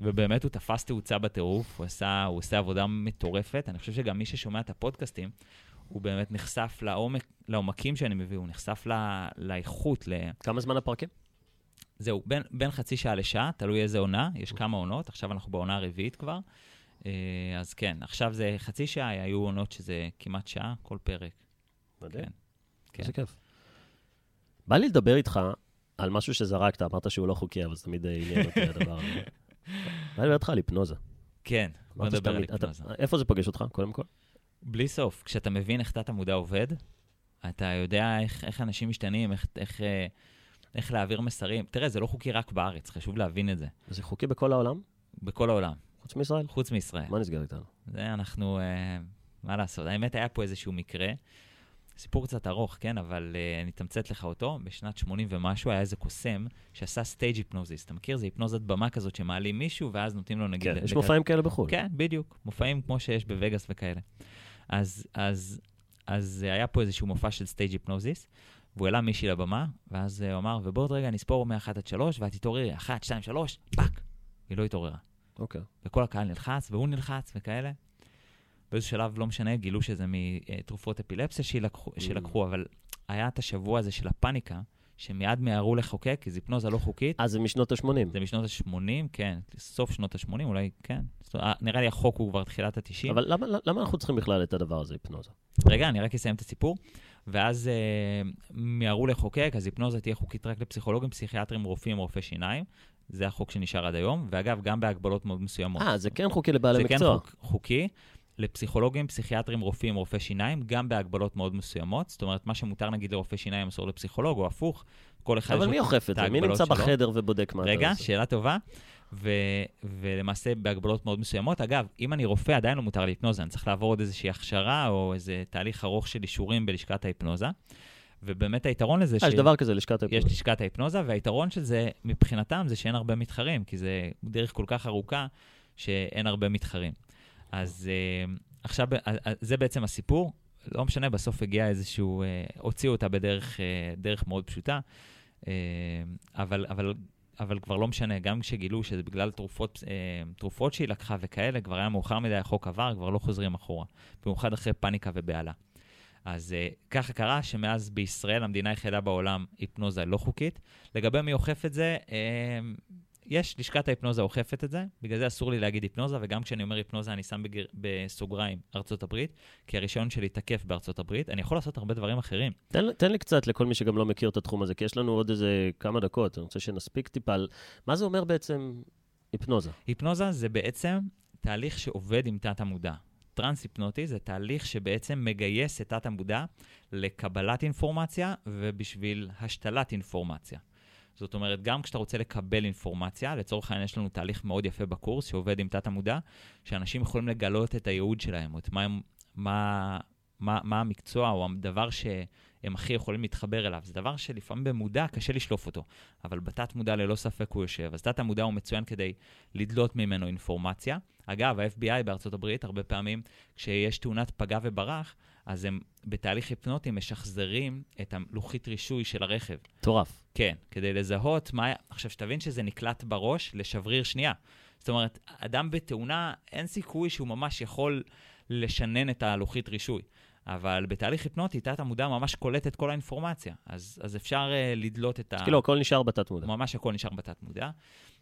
ובאמת הוא תפס תאוצה בטירוף, הוא עשה, הוא עושה עבודה מטורפת. אני חושב שגם מי ששומע את הפודקאסטים, הוא באמת נחשף לעומק, לעומקים שאני מביא, הוא נחשף ל... לאיכות, ל... כמה זמן הפרקים? זהו, בין, בין חצי שעה לשעה, תלוי איזה עונה, יש כמה עונות, עכשיו אנחנו בעונה הרביעית כבר. אה, אז כן, עכשיו זה חצי שעה, היו עונות שזה כמעט שעה, כל פרק. מדהים. כן. כן. איזה כיף. בא לי לדבר איתך על משהו שזרקת, אמרת שהוא לא חוקי, אבל זה תמיד אה, עניין אותי הדבר הזה. בא לי לדבר איתך על היפנוזה. כן, בוא נדבר על היפנוזה. איפה זה פוגש אותך, קודם כל? בלי סוף, כשאתה מבין איך תת המודע עובד, אתה יודע איך, איך אנשים משתנים, איך, איך, אה, איך להעביר מסרים. תראה, זה לא חוקי רק בארץ, חשוב להבין את זה. זה חוקי בכל העולם? בכל העולם, חוץ מישראל? חוץ מישראל. מה נסגר איתנו? זה אנחנו, אה, מה לעשות? האמת, היה פה איזשהו מקרה, סיפור קצת ארוך, כן, אבל אה, אני אתמצת לך אותו. בשנת 80 ומשהו היה איזה קוסם שעשה stage hypnosis. אתה מכיר? זה היפנוזת במה כזאת שמעלים מישהו, ואז נותנים לו נגיד... כן, יש מופעים כאלה בחו"ל. כן, בדיוק. מופעים כמו שיש בווגאס וכאלה. אז, אז, אז היה פה איזשהו מופע של stage hypnosis, והוא העלה מישהי לבמה, ואז אה, הוא אמר, ובעוד רגע נספור מ-1 עד 3, ואת תתעוררי, 1, 2, 3, fuck! היא לא התעוררה. אוקיי. וכל הקהל נלחץ, והוא נלחץ וכאלה. באיזשהו שלב, לא משנה, גילו שזה מתרופות אפילפסיה שלקחו, Mm. שלקחו, אבל היה את השבוע הזה של הפאניקה, שמיד מיהרו לחוקק, כי זו היפנוזה לא חוקית. אז זה משנות ה-80. זה משנות ה-80, כן, סוף שנות ה-80, אולי, כן. אומרת, נראה לי החוק הוא כבר תחילת ה-90. אבל למה, למה אנחנו צריכים בכלל את הדבר הזה, היפנוזה? רגע, אני רק אסיים את הסיפור. ואז אה, מיהרו לחוקק, אז היפנוזה תהיה חוקית רק לפסיכולוגים, פסיכיאטרים, רופאים, רופאי שיניים. זה החוק שנשאר עד היום, ואגב, גם בהגבלות מאוד מסוימות. אה, זה כן חוקי לבעלי זה כן מקצוע. חוק, חוקי לפסיכולוגים, פסיכיאטרים, רופאים, רופאי שיניים, גם בהגבלות מאוד מסוימות. זאת אומרת, מה שמותר נגיד לרופא שיניים אסור לפסיכולוג, או הפוך. כל אחד אבל יש מי אוכף את זה? מי נמצא שלו. בחדר ובודק מה אתה רגע, עושה? שאלה טובה. ו, ולמעשה בהגבלות מאוד מסוימות. אגב, אם אני רופא, עדיין לא מותר לי היפנוזה, אני צריך לעבור עוד איזושהי הכשרה או איזה תהליך ארוך של אישורים בלשכת ההיפנוזה. ובאמת היתרון לזה, אה, יש דבר כזה, לשכת יש ההיפנוזה. לשכת ההיפנוזה, והיתרון של זה מבחינתם זה שאין הרבה מתחרים, כי זה דרך כל כך ארוכה שאין הרבה מתחרים. אז אה, עכשיו, אה, אה, זה בעצם הסיפור. לא משנה, בסוף הגיע איזשהו, הוציאו אותה בדרך דרך מאוד פשוטה, אבל, אבל, אבל כבר לא משנה, גם כשגילו שזה בגלל תרופות, תרופות שהיא לקחה וכאלה, כבר היה מאוחר מדי, החוק עבר, כבר לא חוזרים אחורה. במיוחד אחרי פאניקה ובהלה. אז uh, ככה קרה שמאז בישראל, המדינה היחידה בעולם, היפנוזה לא חוקית. לגבי מי אוכף את זה, uh, יש, לשכת ההיפנוזה אוכפת את זה, בגלל זה אסור לי להגיד היפנוזה, וגם כשאני אומר היפנוזה אני שם בגר... בסוגריים ארצות הברית, כי הרישיון שלי תקף בארצות הברית. אני יכול לעשות הרבה דברים אחרים. תן, תן לי קצת לכל מי שגם לא מכיר את התחום הזה, כי יש לנו עוד איזה כמה דקות, אני רוצה שנספיק טיפה על... מה זה אומר בעצם היפנוזה? היפנוזה זה בעצם תהליך שעובד עם תת-המודע. טרנס-היפנוטי זה תהליך שבעצם מגייס את תת-המודע לקבלת אינפורמציה ובשביל השתלת אינפורמציה. זאת אומרת, גם כשאתה רוצה לקבל אינפורמציה, לצורך העניין יש לנו תהליך מאוד יפה בקורס שעובד עם תת-המודע, שאנשים יכולים לגלות את הייעוד שלהם, או את מה, מה, מה, מה המקצוע או הדבר שהם הכי יכולים להתחבר אליו. זה דבר שלפעמים במודע קשה לשלוף אותו, אבל בתת-מודע ללא ספק הוא יושב. אז תת-המודע הוא מצוין כדי לדלות ממנו אינפורמציה. אגב, ה-FBI בארצות הברית, הרבה פעמים, כשיש תאונת פגע וברח, אז הם בתהליך היפנוטי משחזרים את הלוחית רישוי של הרכב. מטורף. כן, כדי לזהות מה... עכשיו, שתבין שזה נקלט בראש לשבריר שנייה. זאת אומרת, אדם בתאונה, אין סיכוי שהוא ממש יכול לשנן את הלוחית רישוי. אבל בתהליך היפנוטי, תת-המודע ממש קולט את כל האינפורמציה. אז, אז אפשר uh, לדלות את ה... כאילו, הכל נשאר בתת מודע. ממש הכל נשאר בתת-מודע.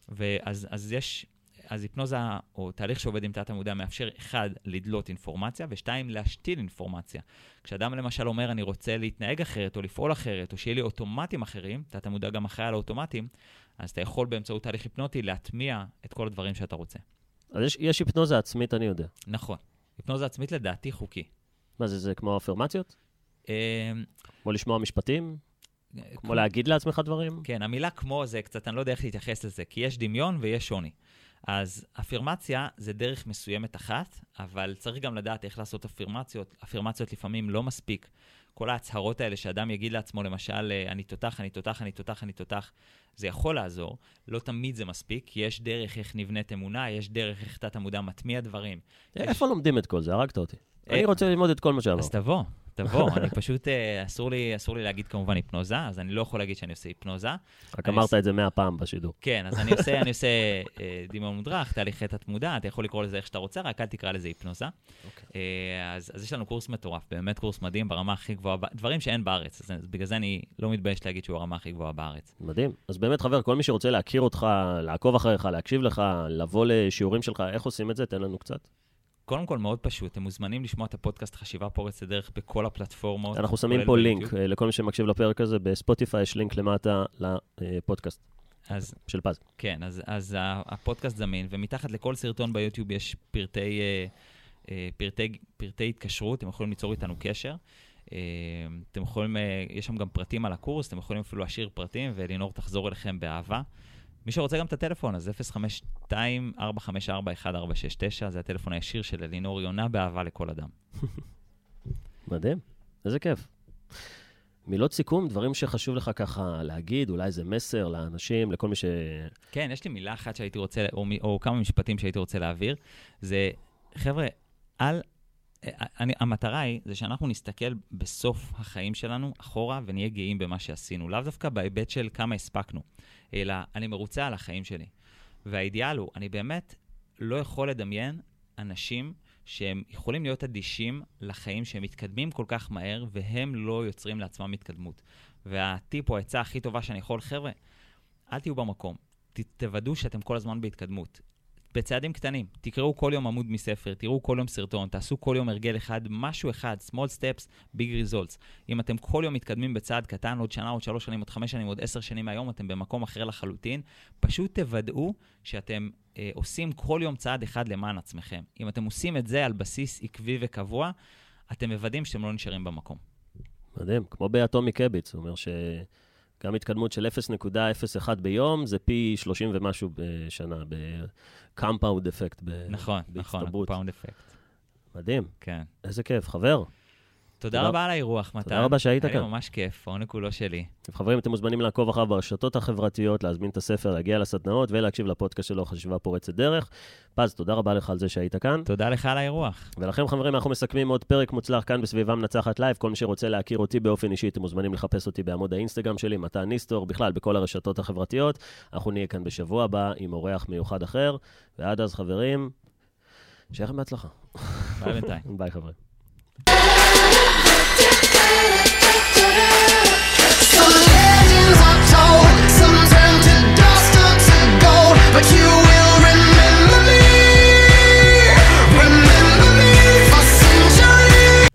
ואז אז יש, אז היפנוזה, או תהליך שעובד עם תת-המודע, מאפשר, אחד, לדלות אינפורמציה, ושתיים, להשתיל אינפורמציה. כשאדם למשל אומר, אני רוצה להתנהג אחרת, או לפעול אחרת, או שיהיה לי אוטומטים אחרים, תת-המודע גם אחראי על האוטומטים, אז אתה יכול באמצעות תהליך היפנוטי להטמיע את כל הדברים שאתה רוצה. אז יש, יש היפנוזה עצמית, אני יודע. נכון. היפנוזה עצמית לדעתי חוקי. מה זה, זה כמו אפרמציות? אה, כמו לשמוע משפטים? כמו להגיד לעצמך דברים? כן, המילה כמו זה קצת, אני לא יודע איך להתייחס לזה, כי יש דמיון ויש שוני. אז אפירמציה זה דרך מסוימת אחת, אבל צריך גם לדעת איך לעשות אפירמציות. אפירמציות לפעמים לא מספיק. כל ההצהרות האלה שאדם יגיד לעצמו, למשל, אה, אני תותח, אני תותח, אני תותח, אני תותח, זה יכול לעזור. לא תמיד זה מספיק, כי יש דרך איך נבנית אמונה, יש דרך איך תת-המודע מטמיע דברים. יש- איפה לומדים את כל זה? הרגת אותי. אה, אני רוצה ללמוד את כל מה אז שאמרת. תבוא, תבוא. אני פשוט, אה, אסור לי, אסור לי להגיד כמובן היפנוזה, אז אני לא יכול להגיד שאני עושה היפנוזה. רק אמרת עוש- את זה מאה פעם בשידור. כן, אז אני עושה, אני עושה אה, דמיון מודרך, תהליכי תת-מודע, אתה יכול לקרוא לזה איך שאתה רוצה, רק אל תקרא לזה היפנוזה. אוקיי. אה, אז, אז יש לנו קורס מטורף, באמת קורס מדהים ברמה הכי גבוהה, דברים שאין בארץ, אז בגלל זה אני לא מתבייש להגיד שהוא הרמה הכי גבוהה בארץ. מדהים. אז באמת, חבר, כל מי שרוצה להכיר אותך, לעקוב אחריך, להקשיב לך, לבוא לשיעורים שלך, איך עושים את זה? תן לנו קצת. קודם כל, מאוד פשוט, אתם מוזמנים לשמוע את הפודקאסט חשיבה פורצת דרך בכל הפלטפורמות. אנחנו שמים פה ביוטיוב. לינק אה, לכל מי שמקשיב לפרק הזה, בספוטיפיי יש לינק למטה לפודקאסט אז של פז. כן, אז, אז הפודקאסט זמין, ומתחת לכל סרטון ביוטיוב יש פרטי, אה, אה, פרטי, פרטי התקשרות, אתם יכולים ליצור איתנו קשר. אתם יכולים, יש שם גם פרטים על הקורס, אתם יכולים אפילו להשאיר פרטים, ולינור תחזור אליכם באהבה. מי שרוצה גם את הטלפון, אז 052-454-1469, זה הטלפון הישיר של אלינור, היא עונה באהבה לכל אדם. מדהים, איזה כיף. מילות סיכום, דברים שחשוב לך ככה להגיד, אולי איזה מסר לאנשים, לכל מי ש... כן, יש לי מילה אחת שהייתי רוצה, או, או כמה משפטים שהייתי רוצה להעביר. זה, חבר'ה, אל... אני, המטרה היא, זה שאנחנו נסתכל בסוף החיים שלנו אחורה ונהיה גאים במה שעשינו. לאו דווקא בהיבט של כמה הספקנו, אלא אני מרוצה על החיים שלי. והאידיאל הוא, אני באמת לא יכול לדמיין אנשים שהם יכולים להיות אדישים לחיים שהם מתקדמים כל כך מהר, והם לא יוצרים לעצמם התקדמות. והטיפ או העצה הכי טובה שאני יכול, חבר'ה, אל תהיו במקום. תוודאו שאתם כל הזמן בהתקדמות. בצעדים קטנים, תקראו כל יום עמוד מספר, תראו כל יום סרטון, תעשו כל יום הרגל אחד, משהו אחד, small steps, big results. אם אתם כל יום מתקדמים בצעד קטן, עוד שנה, עוד שלוש שנים, עוד חמש שנים, עוד עשר שנים מהיום, אתם במקום אחר לחלוטין, פשוט תוודאו שאתם אה, עושים כל יום צעד אחד למען עצמכם. אם אתם עושים את זה על בסיס עקבי וקבוע, אתם מוודאים שאתם לא נשארים במקום. מדהים, כמו באטומי קביץ, הוא אומר שגם התקדמות של 0.01 ביום זה פי 30 ומשהו בשנה, ב-compound effect, נכון, נכון, compound effect. מדהים. כן. איזה כיף, חבר. תודה רבה על האירוח, מתן. תודה רבה שהיית כאן. היה ממש כיף, העונג כולו שלי. חברים, אתם מוזמנים לעקוב אחריו ברשתות החברתיות, להזמין את הספר, להגיע לסדנאות ולהקשיב לפודקאסט שלו, חשיבה פורצת דרך. פז, תודה רבה לך על זה שהיית כאן. תודה לך על האירוח. ולכם, חברים, אנחנו מסכמים עוד פרק מוצלח כאן בסביבה מנצחת לייב. כל מי שרוצה להכיר אותי באופן אישי, אתם מוזמנים לחפש אותי בעמוד האינסטגרם שלי, מתן ניסטור, בכלל, בכל הרשתות החברתיות. אנחנו נהיה כאן בשבוע הבא עם אורח מיוחד אחר. ועד אז, חברים, שיהיה לכם בהצלחה. ביי בינתיים. ביי, חברים. But you